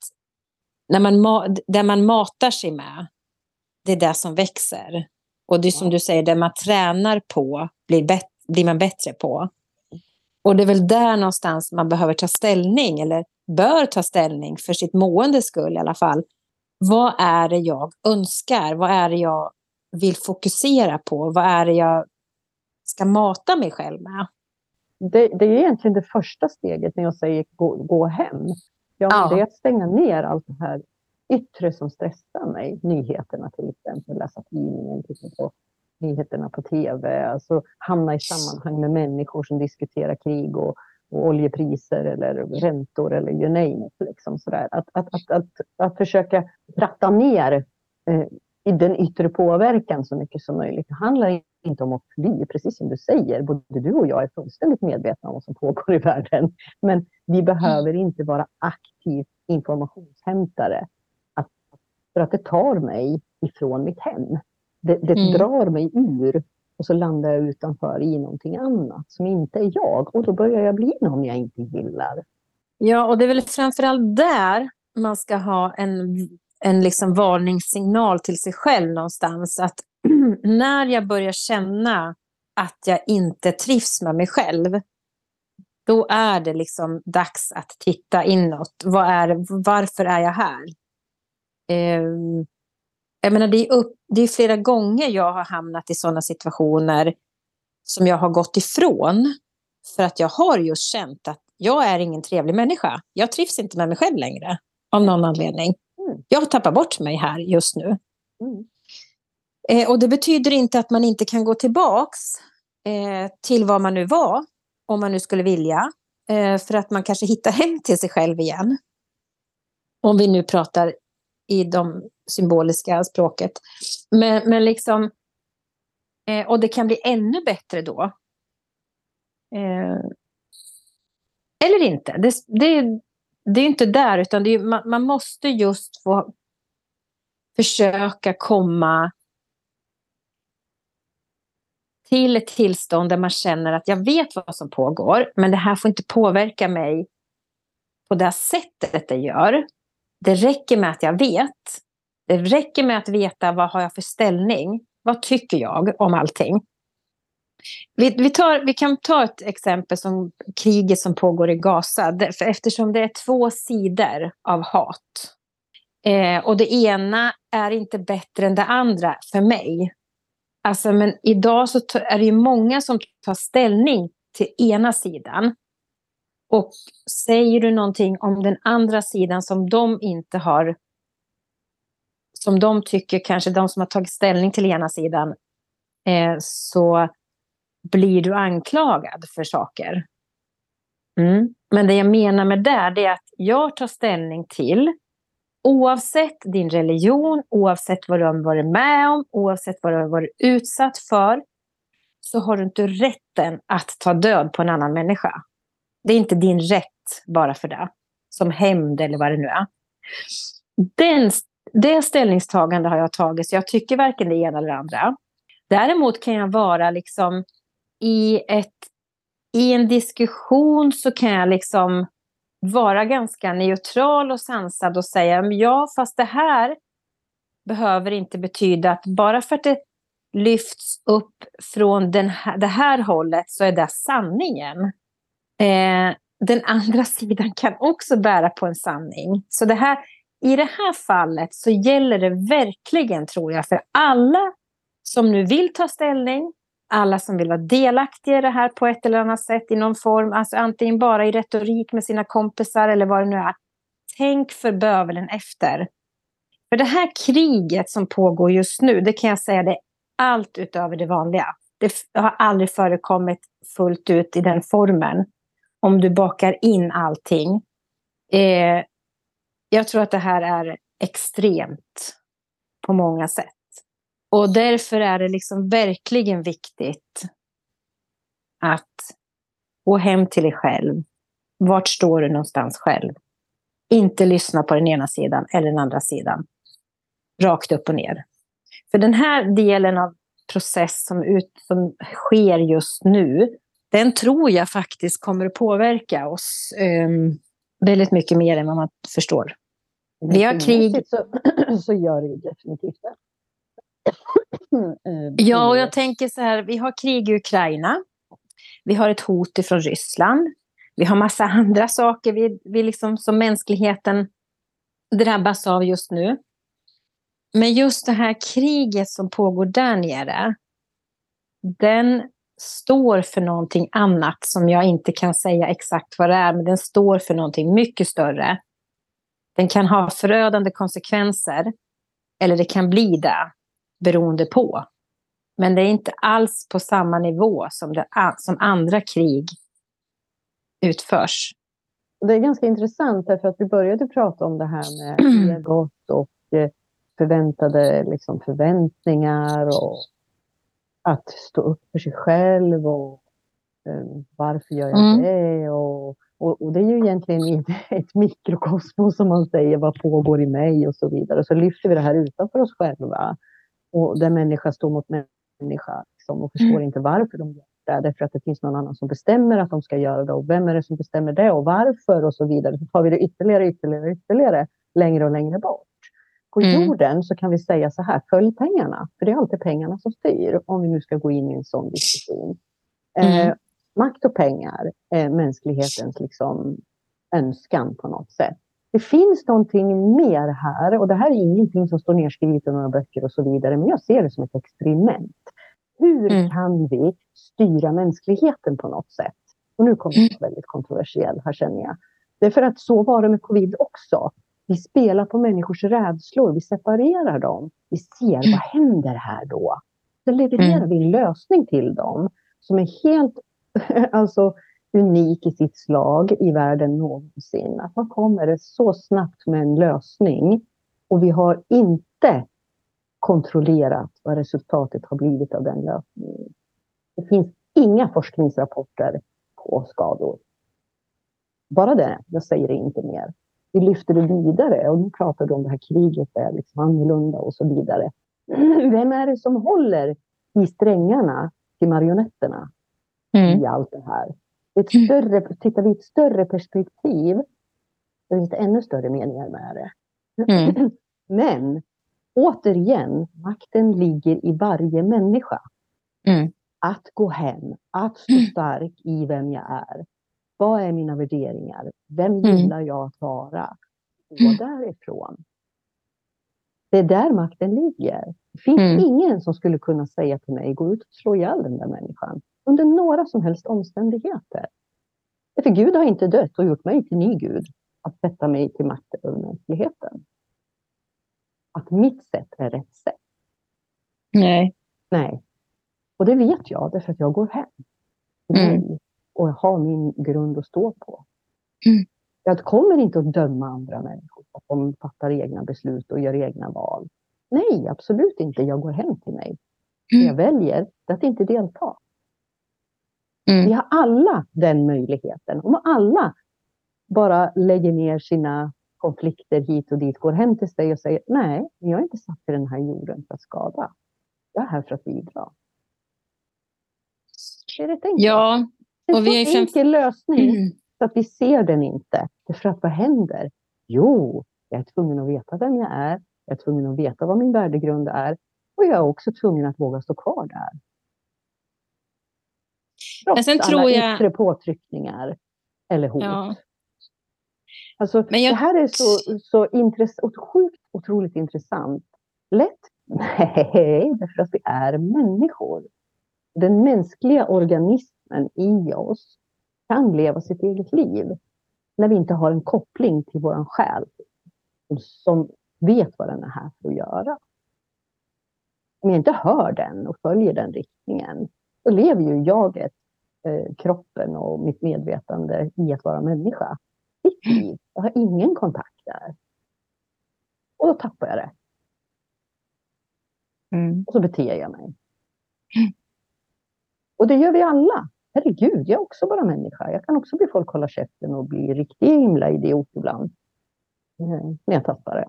när man det man matar sig med, det är det som växer. Och det är som du säger, det man tränar på blir, blir man bättre på. Och det är väl där någonstans man behöver ta ställning, eller bör ta ställning för sitt måendes skull i alla fall. Vad är det jag önskar? Vad är det jag vill fokusera på? Vad är det jag ska mata mig själv med? Det, det är egentligen det första steget när jag säger gå, gå hem. Ja, ja. Det är att stänga ner allt det här yttre som stressar mig. Nyheterna till exempel, läsa tidningen, titta på nyheterna på tv. Alltså hamna i sammanhang med människor som diskuterar krig och, och oljepriser eller räntor eller you name it. Liksom sådär. Att, att, att, att, att försöka ratta ner eh, i den yttre påverkan så mycket som möjligt. Det handlar inte om att fly, precis som du säger. Både du och jag är fullständigt medvetna om vad som pågår i världen. Men vi behöver inte vara aktiv informationshämtare. Att, för att det tar mig ifrån mitt hem. Det, det mm. drar mig ur och så landar jag utanför i någonting annat som inte är jag. Och då börjar jag bli någon jag inte gillar. Ja, och det är väl framförallt där man ska ha en en liksom varningssignal till sig själv någonstans. Att när jag börjar känna att jag inte trivs med mig själv, då är det liksom dags att titta inåt. Vad är, varför är jag här? Eh, jag menar, det, är upp, det är flera gånger jag har hamnat i sådana situationer som jag har gått ifrån. För att jag har just känt att jag är ingen trevlig människa. Jag trivs inte med mig själv längre, av någon anledning. Jag tappar bort mig här just nu. Mm. Eh, och det betyder inte att man inte kan gå tillbaks eh, till vad man nu var, om man nu skulle vilja. Eh, för att man kanske hittar hem till sig själv igen. Om vi nu pratar i de symboliska språket. Men, men liksom, eh, och det kan bli ännu bättre då. Eh, eller inte. Det, det, det är inte där, utan är, man, man, måste just få försöka komma till ett tillstånd där man känner att jag vet vad som pågår, men det här får inte påverka mig på det sättet det gör. Det räcker med att jag vet. Det räcker med att veta vad har jag för ställning. Vad tycker jag om allting? Vi, vi, tar, vi kan ta ett exempel som kriget som pågår i Gaza. För eftersom det är två sidor av hat. Eh, och det ena är inte bättre än det andra för mig. Alltså, men idag så är det ju många som tar ställning till ena sidan. Och säger du någonting om den andra sidan som de inte har som de tycker, kanske de som har tagit ställning till ena sidan, eh, så blir du anklagad för saker. Mm. Men det jag menar med det, det är att jag tar ställning till oavsett din religion, oavsett vad du har varit med om, oavsett vad du har varit utsatt för, så har du inte rätten att ta död på en annan människa. Det är inte din rätt bara för det, som hämnd eller vad det nu är. Den, det ställningstagande har jag tagit, så jag tycker varken det ena eller det andra. Däremot kan jag vara liksom i, ett, i en diskussion så kan jag liksom vara ganska neutral och sansad och säga ja, fast det här behöver inte betyda att bara för att det lyfts upp från den här, det här hållet så är det sanningen. Eh, den andra sidan kan också bära på en sanning. Så det här, i det här fallet så gäller det verkligen, tror jag, för alla som nu vill ta ställning, alla som vill vara delaktiga i det här på ett eller annat sätt i någon form, alltså antingen bara i retorik med sina kompisar eller vad det nu är. Tänk för bövelen efter. För det här kriget som pågår just nu, det kan jag säga, det är allt utöver det vanliga. Det har aldrig förekommit fullt ut i den formen. Om du bakar in allting. Eh, jag tror att det här är extremt på många sätt. Och därför är det liksom verkligen viktigt att gå hem till dig själv. Vart står du någonstans själv? Inte lyssna på den ena sidan eller den andra sidan. Rakt upp och ner. För den här delen av process som, ut, som sker just nu, den tror jag faktiskt kommer att påverka oss um, väldigt mycket mer än vad man förstår. Vi har krig. Så, så gör det definitivt det. Eh, ja, och jag tänker så här, vi har krig i Ukraina. Vi har ett hot ifrån Ryssland. Vi har massa andra saker vi, vi liksom, som mänskligheten drabbas av just nu. Men just det här kriget som pågår där nere, den står för någonting annat som jag inte kan säga exakt vad det är, men den står för någonting mycket större. Den kan ha förödande konsekvenser, eller det kan bli det, beroende på. Men det är inte alls på samma nivå som, det, som andra krig utförs. Det är ganska intressant, därför att vi började prata om det här med egot och eh, förväntade liksom, förväntningar och att stå upp för sig själv och um, varför gör jag mm. det? Och, och, och, det är ju egentligen ett mikrokosmos som man säger, vad pågår i mig och så vidare. Så lyfter vi det här utanför oss själva och där människa står mot människa liksom, och förstår mm. inte varför de gör det. Därför att det finns någon annan som bestämmer att de ska göra det och vem är det som bestämmer det och varför och så vidare. Så tar vi det ytterligare, ytterligare, ytterligare längre och längre bort. På mm. jorden så kan vi säga så här, följ pengarna. För det är alltid pengarna som styr, om vi nu ska gå in i en sån diskussion. Mm. Eh, makt och pengar är mänsklighetens liksom, önskan på något sätt. Det finns någonting mer här och det här är ingenting som står nedskrivet i några böcker och så vidare, men jag ser det som ett experiment. Hur mm. kan vi styra mänskligheten på något sätt? Och nu kommer jag väldigt kontroversiell här känner jag. Det är för att så var det med covid också. Vi spelar på människors rädslor, vi separerar dem. Vi ser vad händer här då? Sen levererar mm. vi en lösning till dem som är helt alltså, unik i sitt slag i världen någonsin. Att man kommer så snabbt med en lösning och vi har inte kontrollerat vad resultatet har blivit av den lösningen. Det finns inga forskningsrapporter på skador. Bara det, jag säger inte mer vi lyfter det vidare och nu pratar du om det här kriget är liksom annorlunda och så vidare. Vem är det som håller i strängarna till marionetterna mm. i allt det här? Ett större, tittar vi i ett större perspektiv, då finns det ännu större meningar med det. Mm. Men återigen, makten ligger i varje människa. Mm. Att gå hem, att stå stark i vem jag är. Vad är mina värderingar? Vem mm. gillar jag att vara? Gå mm. därifrån. Det är där makten ligger. Det finns mm. ingen som skulle kunna säga till mig, gå ut och slå ihjäl den där människan. Under några som helst omständigheter. För Gud har inte dött och gjort mig till ny Gud. Att sätta mig till makt över mänskligheten. Att mitt sätt är rätt sätt. Nej. Nej. Och det vet jag, därför att jag går hem. Mm och ha min grund att stå på. Mm. Jag kommer inte att döma andra människor de fattar egna beslut och gör egna val. Nej, absolut inte. Jag går hem till mig. Mm. Jag väljer att inte delta. Mm. Vi har alla den möjligheten. Om alla bara lägger ner sina konflikter hit och dit, går hem till sig och säger nej, jag är inte satt i den här jorden för att skada. Jag är här för att bidra. Är Ja, det är en enkel lösning mm. så att vi ser den inte. För att vad händer? Jo, jag är tvungen att veta vem jag är. Jag är tvungen att veta vad min värdegrund är. Och jag är också tvungen att våga stå kvar där. Trots Men sen alla tror jag... yttre påtryckningar eller hot. Ja. Alltså, jag... Det här är så, så intress sjukt otroligt intressant. Lätt? Nej, därför att vi är människor. Den mänskliga organismen i oss kan leva sitt eget liv när vi inte har en koppling till vår själ som vet vad den är här för att göra. Om jag inte hör den och följer den riktningen, då lever ju jaget, eh, kroppen och mitt medvetande i att vara människa. Mitt liv. Jag har ingen kontakt där. Och då tappar jag det. Mm. Och så beter jag mig. Mm. Och det gör vi alla. Herregud, jag är också bara människa. Jag kan också be folk hålla käften och bli riktigt himla idiot ibland. Eh, när jag tappar det.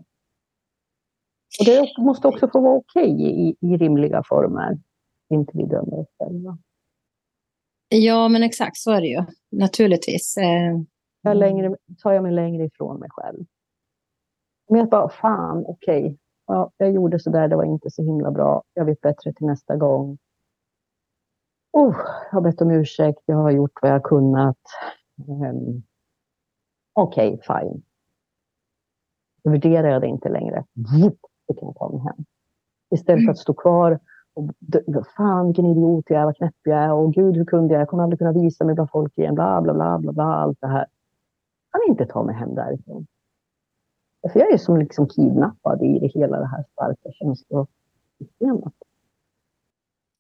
Och det måste också få vara okej okay i, i rimliga former. Inte vi dömer oss själva. Ja, men exakt så är det ju. Naturligtvis. Eh, jag längre, tar jag mig längre ifrån mig själv. Men jag bara, fan, okej. Okay. Ja, jag gjorde så där, det var inte så himla bra. Jag vet bättre till nästa gång. Oh, jag har bett om ursäkt, jag har gjort vad jag kunnat. Um, okej, okay, fine. Då värderar jag det inte längre. Så kan jag ta mig hem. Istället för att stå kvar och fan vilken idiot jag är, vad knäpp jag är och gud hur kunde jag, jag kommer aldrig kunna visa mig bland folk igen, bla bla bla bla, bla allt det här. Jag kan inte ta mig hem därifrån. För jag är som liksom kidnappad i det hela det här starka känslosystemet.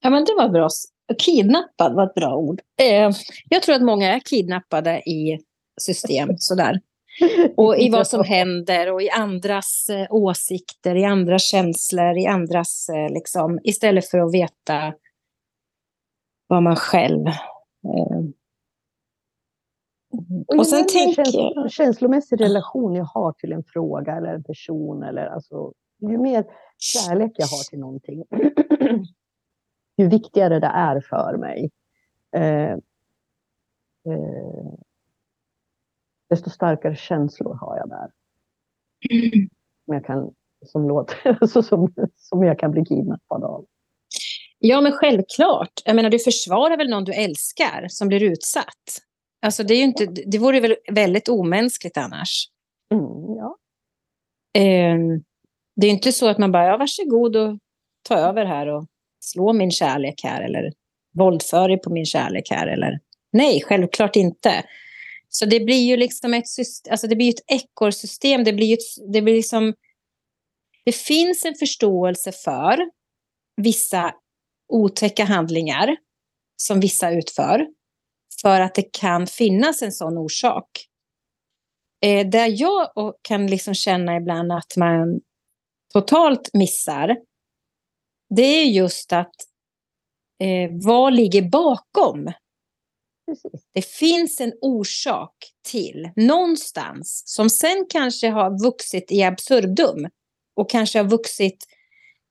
Ja, men det var bra. Kidnappad var ett bra ord. Eh, jag tror att många är kidnappade i system sådär. Och i vad som händer och i andras eh, åsikter, i andras känslor, i andras eh, liksom, istället för att veta vad man själv eh, och, sen tänker jag... Känslomässig relation jag har till en fråga eller en person eller alltså, ju mer kärlek jag har till någonting, ju viktigare det är för mig. Eh, eh, desto starkare känslor har jag där. Som jag kan, som låter, som, som jag kan bli kidnappad av. Ja, men självklart. Jag menar, du försvarar väl någon du älskar som blir utsatt? Alltså det, är inte, det vore väl väldigt omänskligt annars. Mm, ja. Eh, det är inte så att man bara, ja varsågod och ta över här och slå min kärlek här eller våldför dig på min kärlek här eller nej, självklart inte. Så det blir ju liksom ett, alltså det blir ett ekorrsystem, det blir ett, det blir liksom, det finns en förståelse för vissa otäcka handlingar som vissa utför för att det kan finnas en sån orsak. Eh, där jag kan liksom känna ibland att man totalt missar, det är just att eh, vad ligger bakom? Precis. Det finns en orsak till någonstans som sen kanske har vuxit i absurdum och kanske har vuxit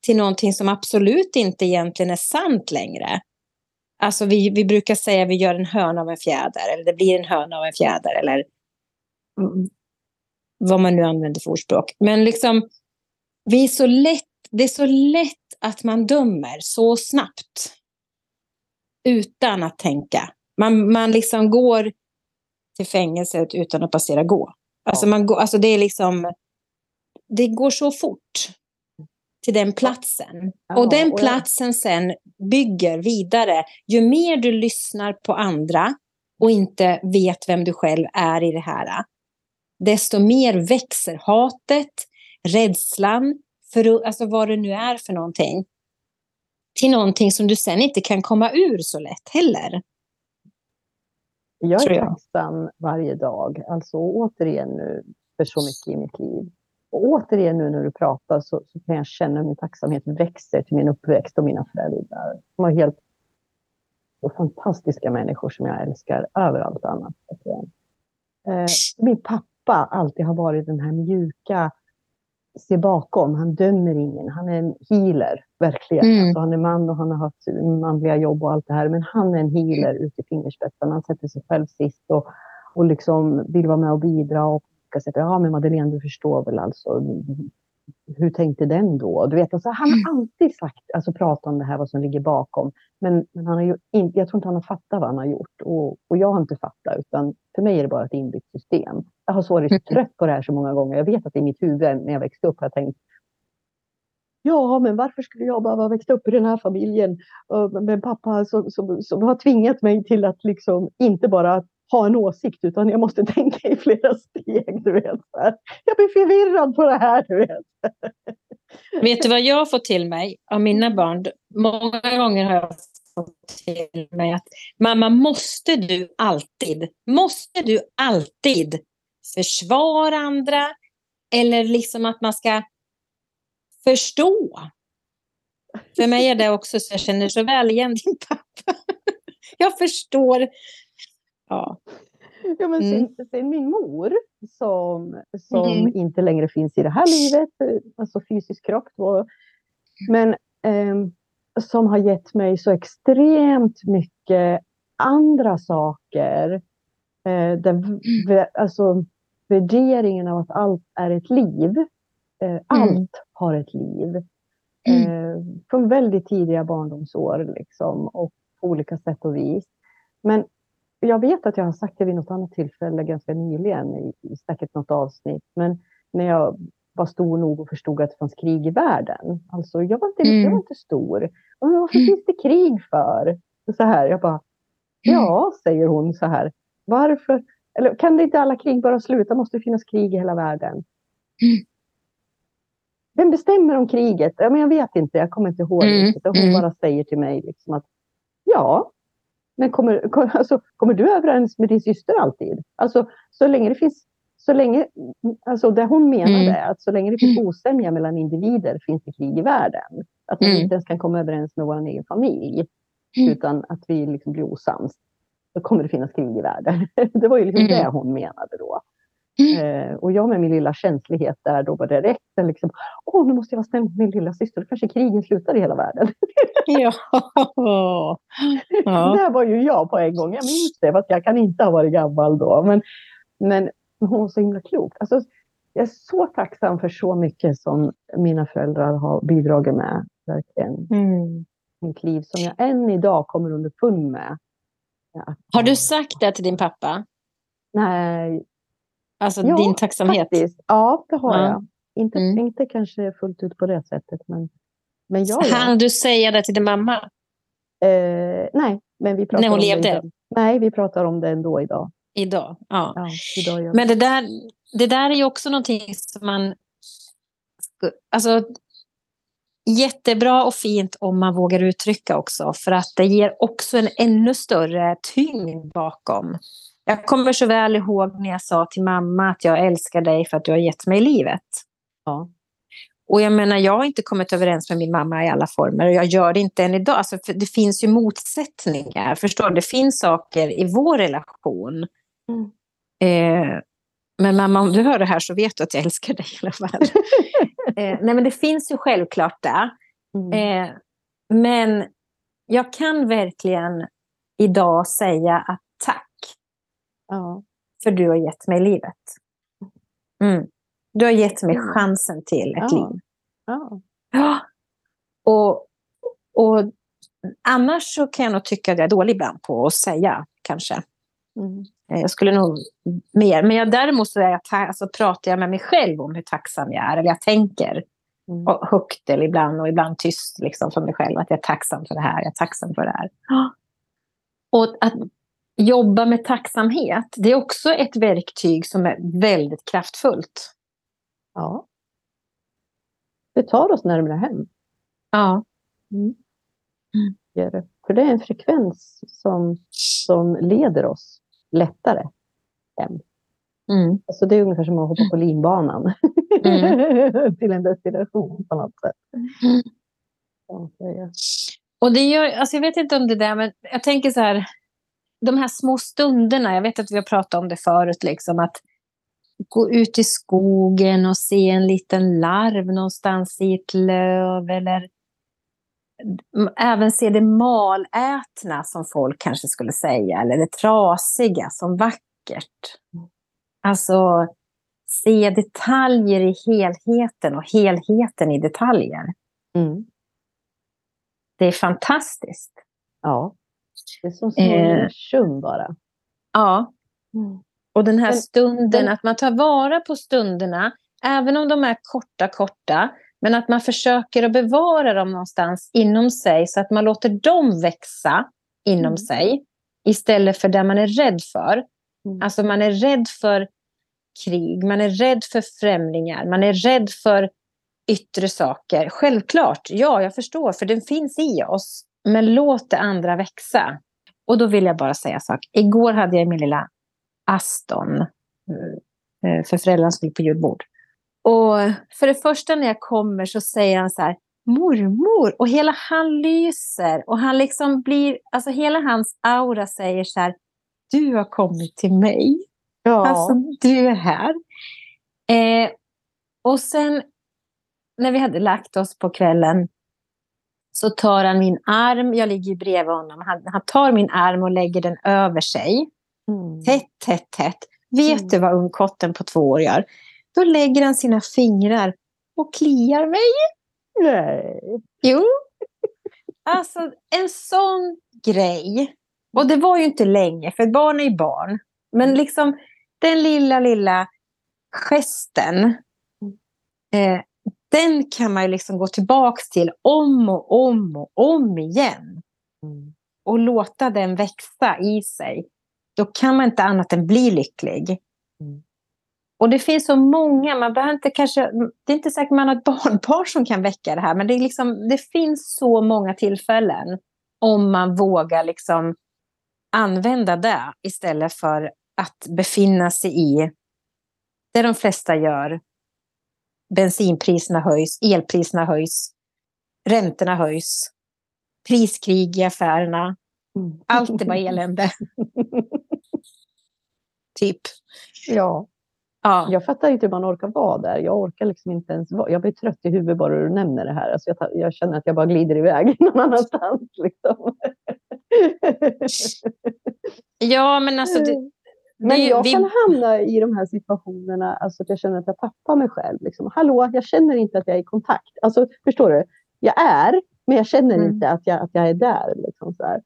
till någonting som absolut inte egentligen är sant längre. Alltså vi, vi brukar säga att vi gör en höna av en fjäder, eller det blir en höna av en fjäder, eller vad man nu använder för ordspråk. Men liksom, vi är så lätt, det är så lätt att man dömer så snabbt. Utan att tänka. Man, man liksom går till fängelset utan att passera gå. Alltså, man går, alltså det är liksom, det går så fort till den platsen. Ja, och den platsen sen bygger vidare. Ju mer du lyssnar på andra och inte vet vem du själv är i det här, desto mer växer hatet, rädslan, för, alltså vad det nu är för någonting, till någonting som du sen inte kan komma ur så lätt heller. Jag är tacksam varje dag, alltså återigen nu, för så mycket i mitt liv. Och återigen nu när du pratar så, så kan jag känna min tacksamhet växer till min uppväxt och mina föräldrar. De var helt så fantastiska människor som jag älskar över allt annat. Eh, min pappa alltid har varit den här mjuka, se bakom, han dömer ingen, han är en healer, verkligen. Mm. Alltså, han är man och han har haft manliga jobb och allt det här, men han är en healer ut i fingerspetsarna. Han sätter sig själv sist och, och liksom vill vara med och bidra och olika sätt. Ja, men Madeleine, du förstår väl alltså. Hur tänkte den då? Du vet, alltså, han har alltid sagt, alltså pratat om det här, vad som ligger bakom. Men, men han har ju inte, jag tror inte han har fattat vad han har gjort. Och, och jag har inte fattat, utan för mig är det bara ett inbyggt system. Jag har så varit trött på det här så många gånger. Jag vet att i mitt huvud när jag växte upp har jag tänkt, Ja, men varför skulle jag behöva växa upp i den här familjen med pappa som, som, som har tvingat mig till att liksom inte bara ha en åsikt utan jag måste tänka i flera steg. Du vet. Jag blir förvirrad på det här. Du vet. vet du vad jag har fått till mig av mina barn? Många gånger har jag fått till mig att mamma, måste du alltid, måste du alltid försvara andra? Eller liksom att man ska förstå. För mig är det också så jag känner så väl igen din pappa. Jag förstår. Ja. Ja, men mm. sen, sen, min mor som, som mm. inte längre finns i det här livet, alltså fysisk kropp. Då, men eh, som har gett mig så extremt mycket andra saker. Eh, den, mm. alltså värderingen av att allt är ett liv. Eh, mm. allt har ett liv. Mm. Eh, från väldigt tidiga barndomsår liksom, och på olika sätt och vis. Men jag vet att jag har sagt det vid något annat tillfälle ganska nyligen, i, i säkert något avsnitt, men när jag var stor nog och förstod att det fanns krig i världen. Alltså, jag var inte, mm. jag var inte stor. Och varför finns det krig för? Så här, jag bara, mm. ja, säger hon så här. Varför? Eller kan det inte alla krig bara sluta? Måste det finnas krig i hela världen? Mm. Vem bestämmer om kriget? Ja, men jag vet inte, jag kommer inte ihåg. Mm. Hon mm. bara säger till mig liksom att ja, men kommer, kommer, alltså, kommer du överens med din syster alltid? Alltså, så länge det finns så länge, alltså det hon menade mm. att så länge det finns osämja mellan individer finns det krig i världen. Att vi mm. inte ens kan komma överens med vår egen familj, mm. utan att vi liksom blir osams. Då kommer det finnas krig i världen. det var ju liksom mm. det hon menade då. Mm. Eh, och jag med min lilla känslighet där då var direkt liksom, åh nu måste jag vara snäll med min lilla syster, då kanske krigen slutar i hela världen. ja. ja. Det var ju jag på en gång, jag minns det, fast jag kan inte ha varit gammal då. Men, men hon var så himla klok. Alltså, jag är så tacksam för så mycket som mina föräldrar har bidragit med. Verkligen. Mm. Mitt liv som jag än idag kommer underfund med. Att, har du sagt det till din pappa? Nej, Alltså ja, din tacksamhet? Faktiskt. Ja, det har ja. jag. Inte, mm. inte kanske fullt ut på det sättet. Men, men ja, Han ja. du säga det till din mamma? Eh, nej, men vi pratar När hon om levde? Det nej, vi pratar om det ändå idag. Idag? Ja. ja idag, men det där, det där är ju också någonting som man... Alltså, jättebra och fint om man vågar uttrycka också. För att det ger också en ännu större tyngd bakom. Jag kommer så väl ihåg när jag sa till mamma att jag älskar dig för att du har gett mig livet. Ja. Och jag menar, jag har inte kommit överens med min mamma i alla former och jag gör det inte än idag. Alltså, det finns ju motsättningar, förstår du? Det finns saker i vår relation. Mm. Eh, men mamma, om du hör det här så vet du att jag älskar dig i alla fall. eh, nej, men det finns ju självklart det. Mm. Eh, men jag kan verkligen idag säga att tack Ja. För du har gett mig livet. Mm. Du har gett mig chansen till ett ja. liv. Ja. ja. Och, och annars så kan jag nog tycka att jag är dålig ibland på att säga, kanske. Mm. Jag skulle nog mer. Men jag, däremot så är jag alltså, pratar jag med mig själv om hur tacksam jag är. Eller jag tänker mm. och högt eller ibland och ibland tyst liksom, för mig själv. Att jag är tacksam för det här, jag är tacksam för det här. Och att jobba med tacksamhet, det är också ett verktyg som är väldigt kraftfullt. Ja. Det tar oss närmare hem. Ja. Mm. Mm. För det är en frekvens som, som leder oss lättare hem. Mm. Alltså det är ungefär som att hoppa på linbanan mm. till en destination på något sätt. Mm. Ja, och det gör, alltså jag vet inte om det där, men jag tänker så här, de här små stunderna, jag vet att vi har pratat om det förut, liksom, att gå ut i skogen och se en liten larv någonstans i ett löv eller även se det malätna som folk kanske skulle säga, eller det trasiga som vackert. Alltså se detaljer i helheten och helheten i detaljer. Mm. Det är fantastiskt. Ja. Det är som små Eh. bara. Ja, och den här Men- stunden, men- att man tar vara på stunderna, även om de är korta, korta, men att man försöker att bevara dem någonstans inom sig så att man låter dem växa inom Mm. sig istället för det man är rädd för. Mm. Alltså man är rädd för krig, man är rädd för främlingar, man är rädd för yttre saker. Självklart, ja, jag förstår, för den finns i oss. Men låt det andra växa. Och då vill jag bara säga en sak. Igår hade jag min lilla Aston eh, för föräldrarna skulle på julbord. Och för det första när jag kommer så säger han så här, mormor, och hela han lyser. Och han liksom blir, alltså hela hans aura säger så här, du har kommit till mig. Ja. Alltså, du är här. Eh, och sen när vi hade lagt oss på kvällen så tar han min arm, jag ligger ju bredvid honom, han, han tar min arm och lägger den över sig. Mm. Tätt, tätt, tätt. Vet Mm. du vad ungkotten på två år gör? Då lägger han sina fingrar och kliar mig. Nej. Jo. Alltså en sån grej. Och det var ju inte länge, för barn är ju barn. Men liksom den lilla, lilla gesten. Eh, den kan man ju liksom gå tillbaka till om och om och om igen. Mm. Och låta den växa i sig. Då kan man inte annat än bli lycklig. Mm. Och det finns så många, man behöver inte kanske, det är inte säkert man har ett barnbarn som kan väcka det här, men det, är liksom, det finns så många tillfällen om man vågar liksom använda det istället för att befinna sig i det de flesta gör. Bensinpriserna höjs, elpriserna höjs, räntorna höjs, priskrig i affärerna, Mm. allt är bara elände. typ. Ja. Ja. Jag fattar inte hur man orkar vara där. Jag orkar liksom inte ens vara. Jag blir trött i huvudet bara du nämner det här. Alltså jag, jag känner att jag bara glider iväg någon annanstans. Liksom. ja, men alltså... Det, Men jag vi- kan hamna i de här situationerna, alltså att jag känner att jag tappar mig själv. Liksom. Hallå, jag känner inte att jag är i kontakt. Alltså, förstår du? Jag är, men jag känner Mm. inte att jag, att jag är där. Liksom, så här.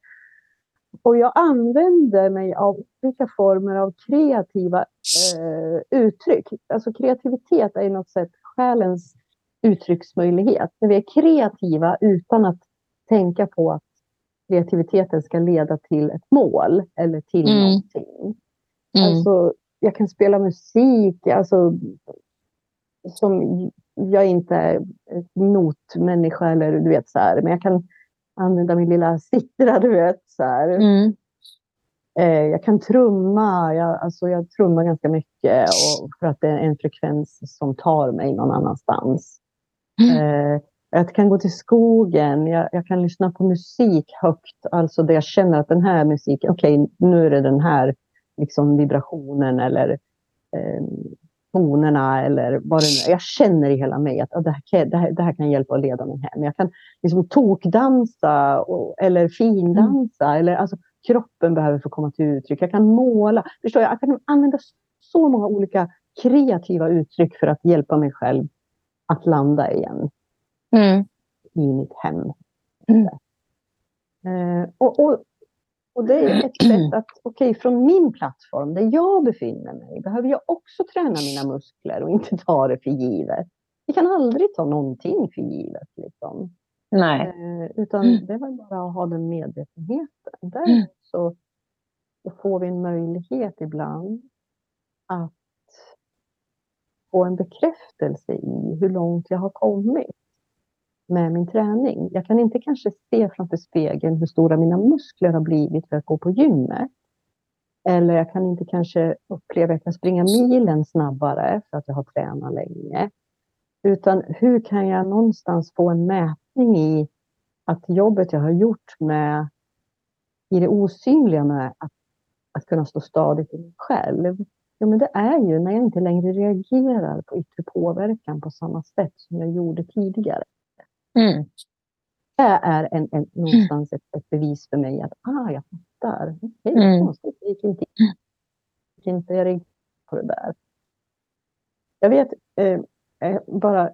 Och jag använder mig av olika former av kreativa eh, uttryck. Alltså kreativitet är ju något sätt själens uttrycksmöjlighet. När vi är kreativa utan att tänka på att kreativiteten ska leda till ett mål eller till Mm. någonting. Mm. Alltså, jag kan spela musik, alltså, som jag inte är notmänniska eller du vet så här, men jag kan använda min lilla citra, du vet så här. Mm. Eh, jag kan trumma, jag, alltså jag trummar ganska mycket och för att det är en frekvens som tar mig någon annanstans. Eh, jag kan gå till skogen, jag, jag kan lyssna på musik högt, alltså där jag känner att den här musiken, okej nu är det den här liksom vibrationen eller eh, tonerna eller vad det nu är. Jag känner i hela mig att ah, det, här, kan- det, här, det här kan hjälpa att leda mig hem. Jag kan liksom tokdansa och, eller findansa. Eller, alltså, kroppen behöver få komma till uttryck. Jag kan måla. Förstår jag? jag kan använda så många olika kreativa uttryck för att hjälpa mig själv att landa igen Mm. i mitt hem. Mm. Eh, och, och, och det är ett sätt att, okej, från min plattform där jag befinner mig, behöver jag också träna mina muskler och inte ta det för givet. Vi kan aldrig ta någonting för givet. Liksom. Nej. Eh, utan Mm. det var bara att ha den medvetenheten. Däremot så, så får vi en möjlighet ibland att få en bekräftelse i hur långt jag har kommit med min träning. Jag kan inte kanske se framför spegeln hur stora mina muskler har blivit för att gå på gymmet. Eller jag kan inte kanske uppleva att jag kan springa milen snabbare för att jag har tränat länge. Utan hur kan jag någonstans få en mätning i att jobbet jag har gjort med i det osynliga med att, att kunna stå stadigt i mig själv. Ja, men det är ju när jag inte längre reagerar på yttre påverkan på samma sätt som jag gjorde tidigare. Mm. Det är en, en, någonstans ett, ett bevis för mig att ah, jag fattar. Okej, Mm. konstigt. Det gick inte, gick inte jag reagerade på det där. Jag vet, eh, eh, bara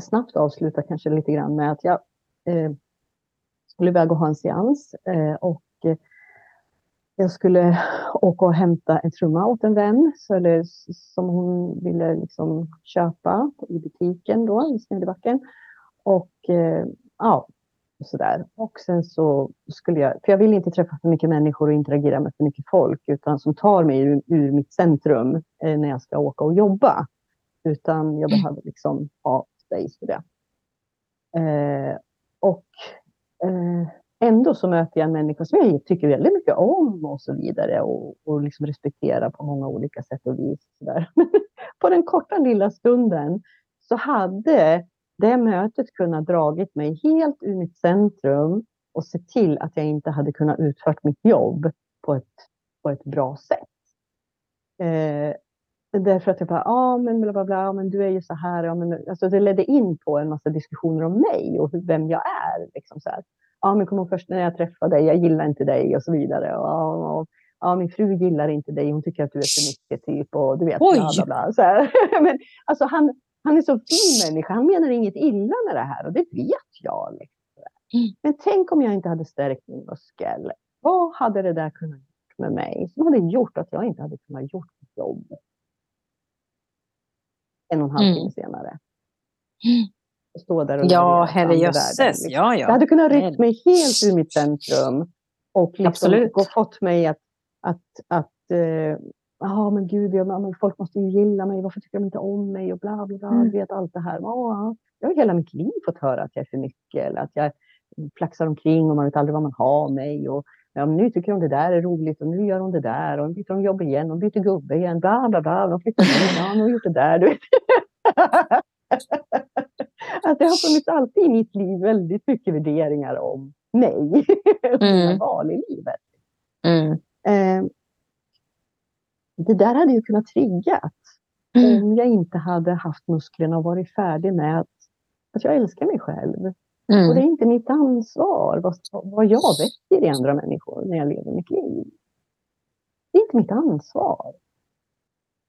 snabbt avsluta kanske lite grann med att jag eh, skulle iväg och ha en seans eh, och eh, jag skulle åka och hämta en trumma åt en vän så, eller, som hon ville liksom köpa i butiken då i Smedjebacken. Och eh, ja, sådär. Och sen så skulle jag, för jag vill inte träffa för mycket människor och interagera med för mycket folk, utan som tar mig ur, ur mitt centrum eh, när jag ska åka och jobba. Utan jag behöver liksom ha space för det. Eh, och eh, ändå så möter jag en människa som jag tycker väldigt mycket om och så vidare och, och liksom respekterar på många olika sätt och vis. Sådär. på den korta lilla stunden så hade det mötet kunnat dragit mig helt ur mitt centrum och se till att jag inte hade kunnat utfört mitt jobb på ett, på ett bra sätt. Eh, därför att jag bara, ja ah, men bla bla bla, men du är ju så här. Ja, men, alltså det ledde in på en massa diskussioner om mig och vem jag är. Liksom så här. Ja, men kom ihåg först när jag träffade dig, jag gillar inte dig och så vidare. Och, och, ja, min fru gillar inte dig, hon tycker att du är för mycket typ och du vet. Oj. Bla, bla, bla, så här. men alltså han, han är så fin människa, han menar inget illa med det här och det vet jag. Liksom. Mm. Men tänk om jag inte hade stärkt min muskel. Vad hade det där kunnat gjort med mig? Som hade gjort att jag inte hade kunnat gjort mitt jobb. En och en halv mm. timme senare. Mm. Stå där och ja, herrejösses. Liksom. Ja, ja. Det hade kunnat rycka mig helt ur mitt centrum. Och liksom och fått mig att, att, att uh, ja men gud, ja, men folk måste ju gilla mig, varför tycker de inte om mig och bla bla bla, mm. vet allt det här. Ja, jag har hela mitt liv fått höra att jag är för mycket eller att jag flaxar omkring och man vet aldrig vad man har mig. Och, ja, nu tycker de det där är roligt och nu gör de det där och nu byter de jobb igen och byter gubbe igen. Bla bla bla, de flyttar in, ja, nu har gjort det där. Du vet. att det har funnits alltid i mitt liv väldigt mycket värderingar om mig och mm. val i livet. Mm. Eh, det där hade ju kunnat triggas mm. om jag inte hade haft musklerna och varit färdig med att, att jag älskar mig själv. Mm. Och det är inte mitt ansvar vad, vad jag väcker i andra människor när jag lever mitt liv. Det är inte mitt ansvar.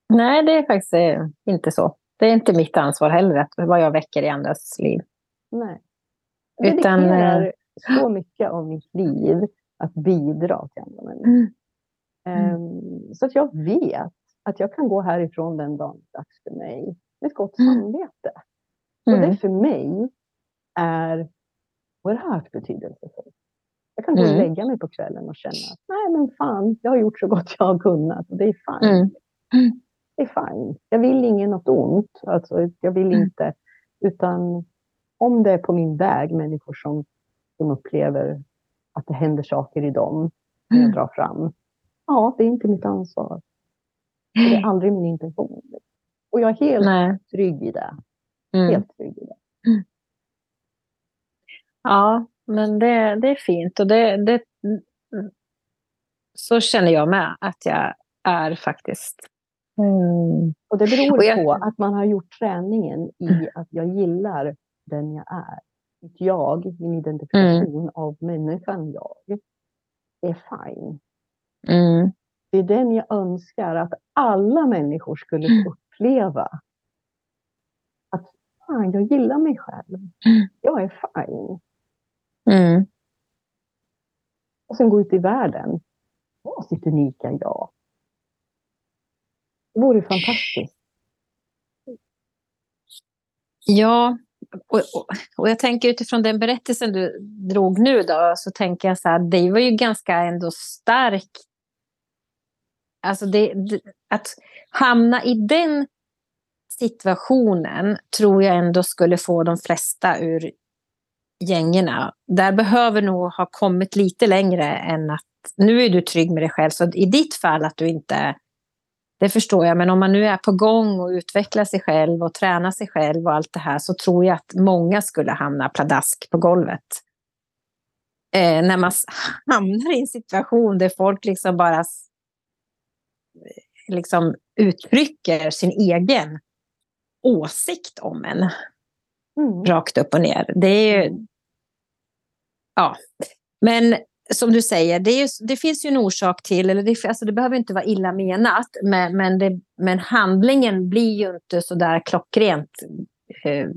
Nej, det är faktiskt eh, inte så. Det är inte mitt ansvar heller, vad jag väcker i andras liv. Nej. Jag Utan, dedikerar eh, så mycket av mitt liv att bidra till andra människor. Mm. Mm. Ehm, så att jag vet att jag kan gå härifrån den dagen dags för mig med ett gott mm. samvete. Och det mm. för mig är oerhört betydelsefullt. Jag kan gå och lägga mig på kvällen och känna att nej men fan, jag har gjort så gott jag har kunnat och det är fine. Det är fine. Jag vill ingen något ont. Alltså, jag vill inte, utan om det är på min väg människor som, som upplever att det händer saker i dem när jag drar fram ja, det är inte mitt ansvar. Det är aldrig min intention. Och jag är helt Nej. trygg i det. Mm. Helt trygg i det. Ja, men det, det är fint. Och det, det, så känner jag med att jag är faktiskt. Mm. Och det beror jag, på att man har gjort träningen i att jag gillar den jag är. Mitt jag, min identifikation mm. av människan jag, är fine. Mm. Det är den jag önskar att alla människor skulle få uppleva. Att fan, jag gillar mig själv. Jag är fine. Mm. Och sen gå ut i världen. Var sitt unika jag. Det vore fantastiskt. Ja, och, och, och, jag tänker utifrån den berättelsen du drog nu då, så tänker jag så här, det var ju ganska ändå starkt Alltså det, det, att hamna i den situationen tror jag ändå skulle få de flesta ur gängerna. Där behöver nog ha kommit lite längre än att nu är du trygg med dig själv. Så i ditt fall att du inte, det förstår jag, men om man nu är på gång och utvecklar sig själv och tränar sig själv och allt det här så tror jag att många skulle hamna pladask på golvet. Eh, när man hamnar i en situation där folk liksom bara liksom uttrycker sin egen åsikt om en. Mm. Rakt upp och ner. Det är ju... Ja. Men som du säger, det, är, det, finns ju en orsak till, eller det, alltså det behöver inte vara illa menat, men, men, det, men handlingen blir ju inte så där klockrent eh, eh,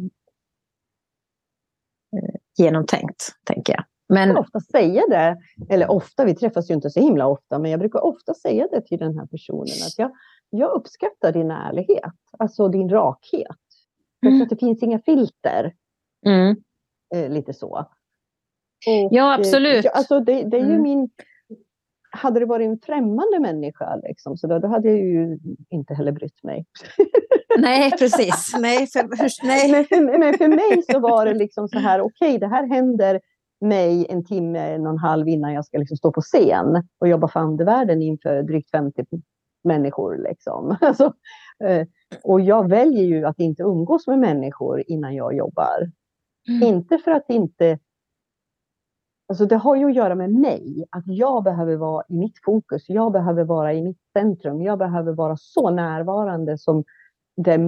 genomtänkt, tänker jag. Men... Jag ofta säga det, eller ofta, vi träffas ju inte så himla ofta, men jag brukar ofta säga det till den här personen, att jag, jag uppskattar din ärlighet, alltså din rakhet. Mm. För att det finns inga filter. Mm. Eh, lite så. Och, ja, absolut. Eh, alltså det, det är ju mm. min... Hade det varit en främmande människa, liksom, så då, då hade jag ju inte heller brytt mig. Nej, precis. Nej, för, nej. Men, för, men för mig så var det liksom så här, okej, okay, det här händer mig en timme, en och en halv innan jag ska liksom stå på scen och jobba för andevärlden inför drygt 50 människor. Liksom. Alltså, eh, och jag väljer ju att inte umgås med människor innan jag jobbar. Mm. Inte för att inte... Alltså det har ju att göra med mig, att jag behöver vara i mitt fokus, jag behöver vara i mitt centrum, jag behöver vara så närvarande som det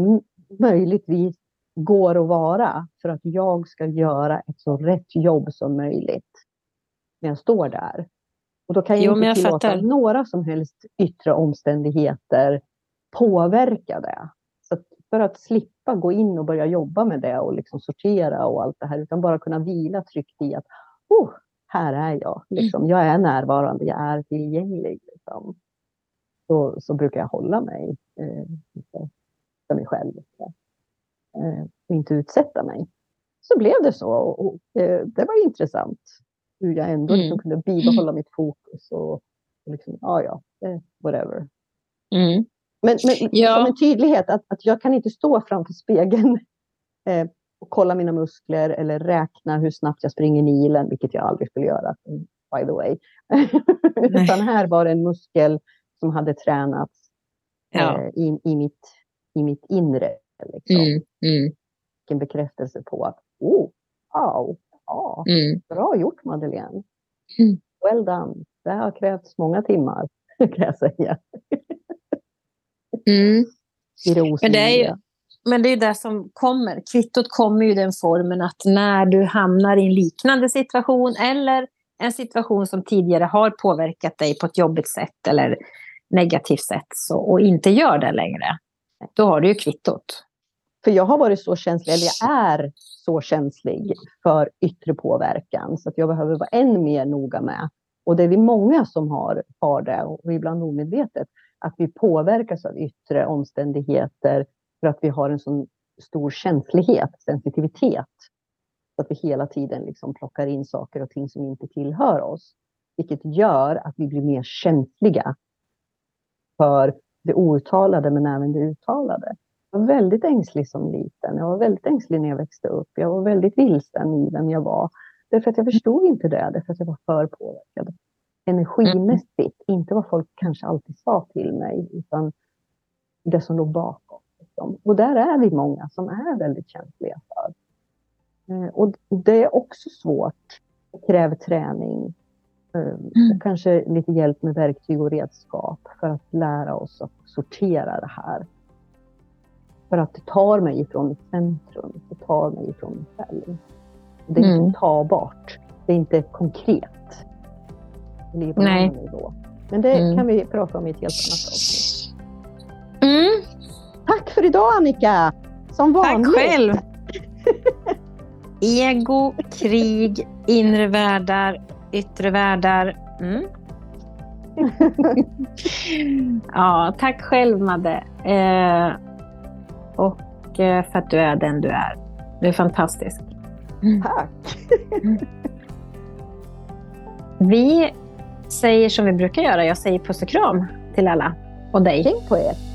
möjligtvis går att vara för att jag ska göra ett så rätt jobb som möjligt när jag står där. Och då kan jag jo, inte tillåta fattar. några som helst yttre omständigheter påverka det. Så att för att slippa gå in och börja jobba med det och liksom sortera och allt det här, utan bara kunna vila tryggt i att oh, här är jag. Liksom. Jag är närvarande, jag är tillgänglig. Liksom. Så, så brukar jag hålla mig eh, för mig själv eh, och inte utsätta mig. Så blev det så och, eh, det var intressant hur jag ändå liksom mm. kunde bibehålla mitt fokus och, och liksom, ja, ja, whatever. Mm. Men, men ja. som en tydlighet att, att jag kan inte stå framför spegeln eh, och kolla mina muskler eller räkna hur snabbt jag springer milen, vilket jag aldrig skulle göra, by the way. Utan här var det en muskel som hade tränats ja. eh, i, i, mitt, i mitt inre. Liksom. Mm. Mm. En bekräftelse på att, oh, wow, ja, mm. bra gjort Madeleine. Mm. Well done. Det har krävts många timmar, kan jag säga. Mm. men, det är ju, men det är det som kommer. Kvittot kommer ju i den formen att när du hamnar i en liknande situation eller en situation som tidigare har påverkat dig på ett jobbigt sätt eller negativt sätt så, och inte gör det längre, då har du ju kvittot. För jag har varit så känslig, eller jag är så känslig för yttre påverkan så att jag behöver vara än mer noga med. Och det är vi många som har, har det, och ibland omedvetet, att vi påverkas av yttre omständigheter för att vi har en så stor känslighet, sensitivitet. Så att vi hela tiden liksom plockar in saker och ting som inte tillhör oss. Vilket gör att vi blir mer känsliga för det outtalade men även det uttalade. Jag var väldigt ängslig som liten. Jag var väldigt ängslig när jag växte upp. Jag var väldigt vilsen i vem jag var. Därför att jag förstod inte det, därför att jag var för påverkad energimässigt. Mm. Inte vad folk kanske alltid sa till mig, utan det som låg bakom. Liksom. Och där är vi många som är väldigt känsliga för. Eh, och det är också svårt. Det kräver träning. Eh, mm. Och kanske lite hjälp med verktyg och redskap för att lära oss att sortera det här. För att det tar mig ifrån mitt centrum. Det tar mig ifrån mig själv. Det är mm. inte tagbart. Det är inte konkret ligger på Nej. nivå. Men det mm. kan vi prata om i ett helt annat avsnitt. Mm. Tack för idag Annika! Som vanligt. Tack själv! Ego, krig, inre världar, yttre världar. Mm. ja, tack själv Madde. Eh, och eh, för att du är den du är. Du är fantastisk. Tack! Vi säger som vi brukar göra. Jag säger puss och kram till alla och dig. Tänk på er.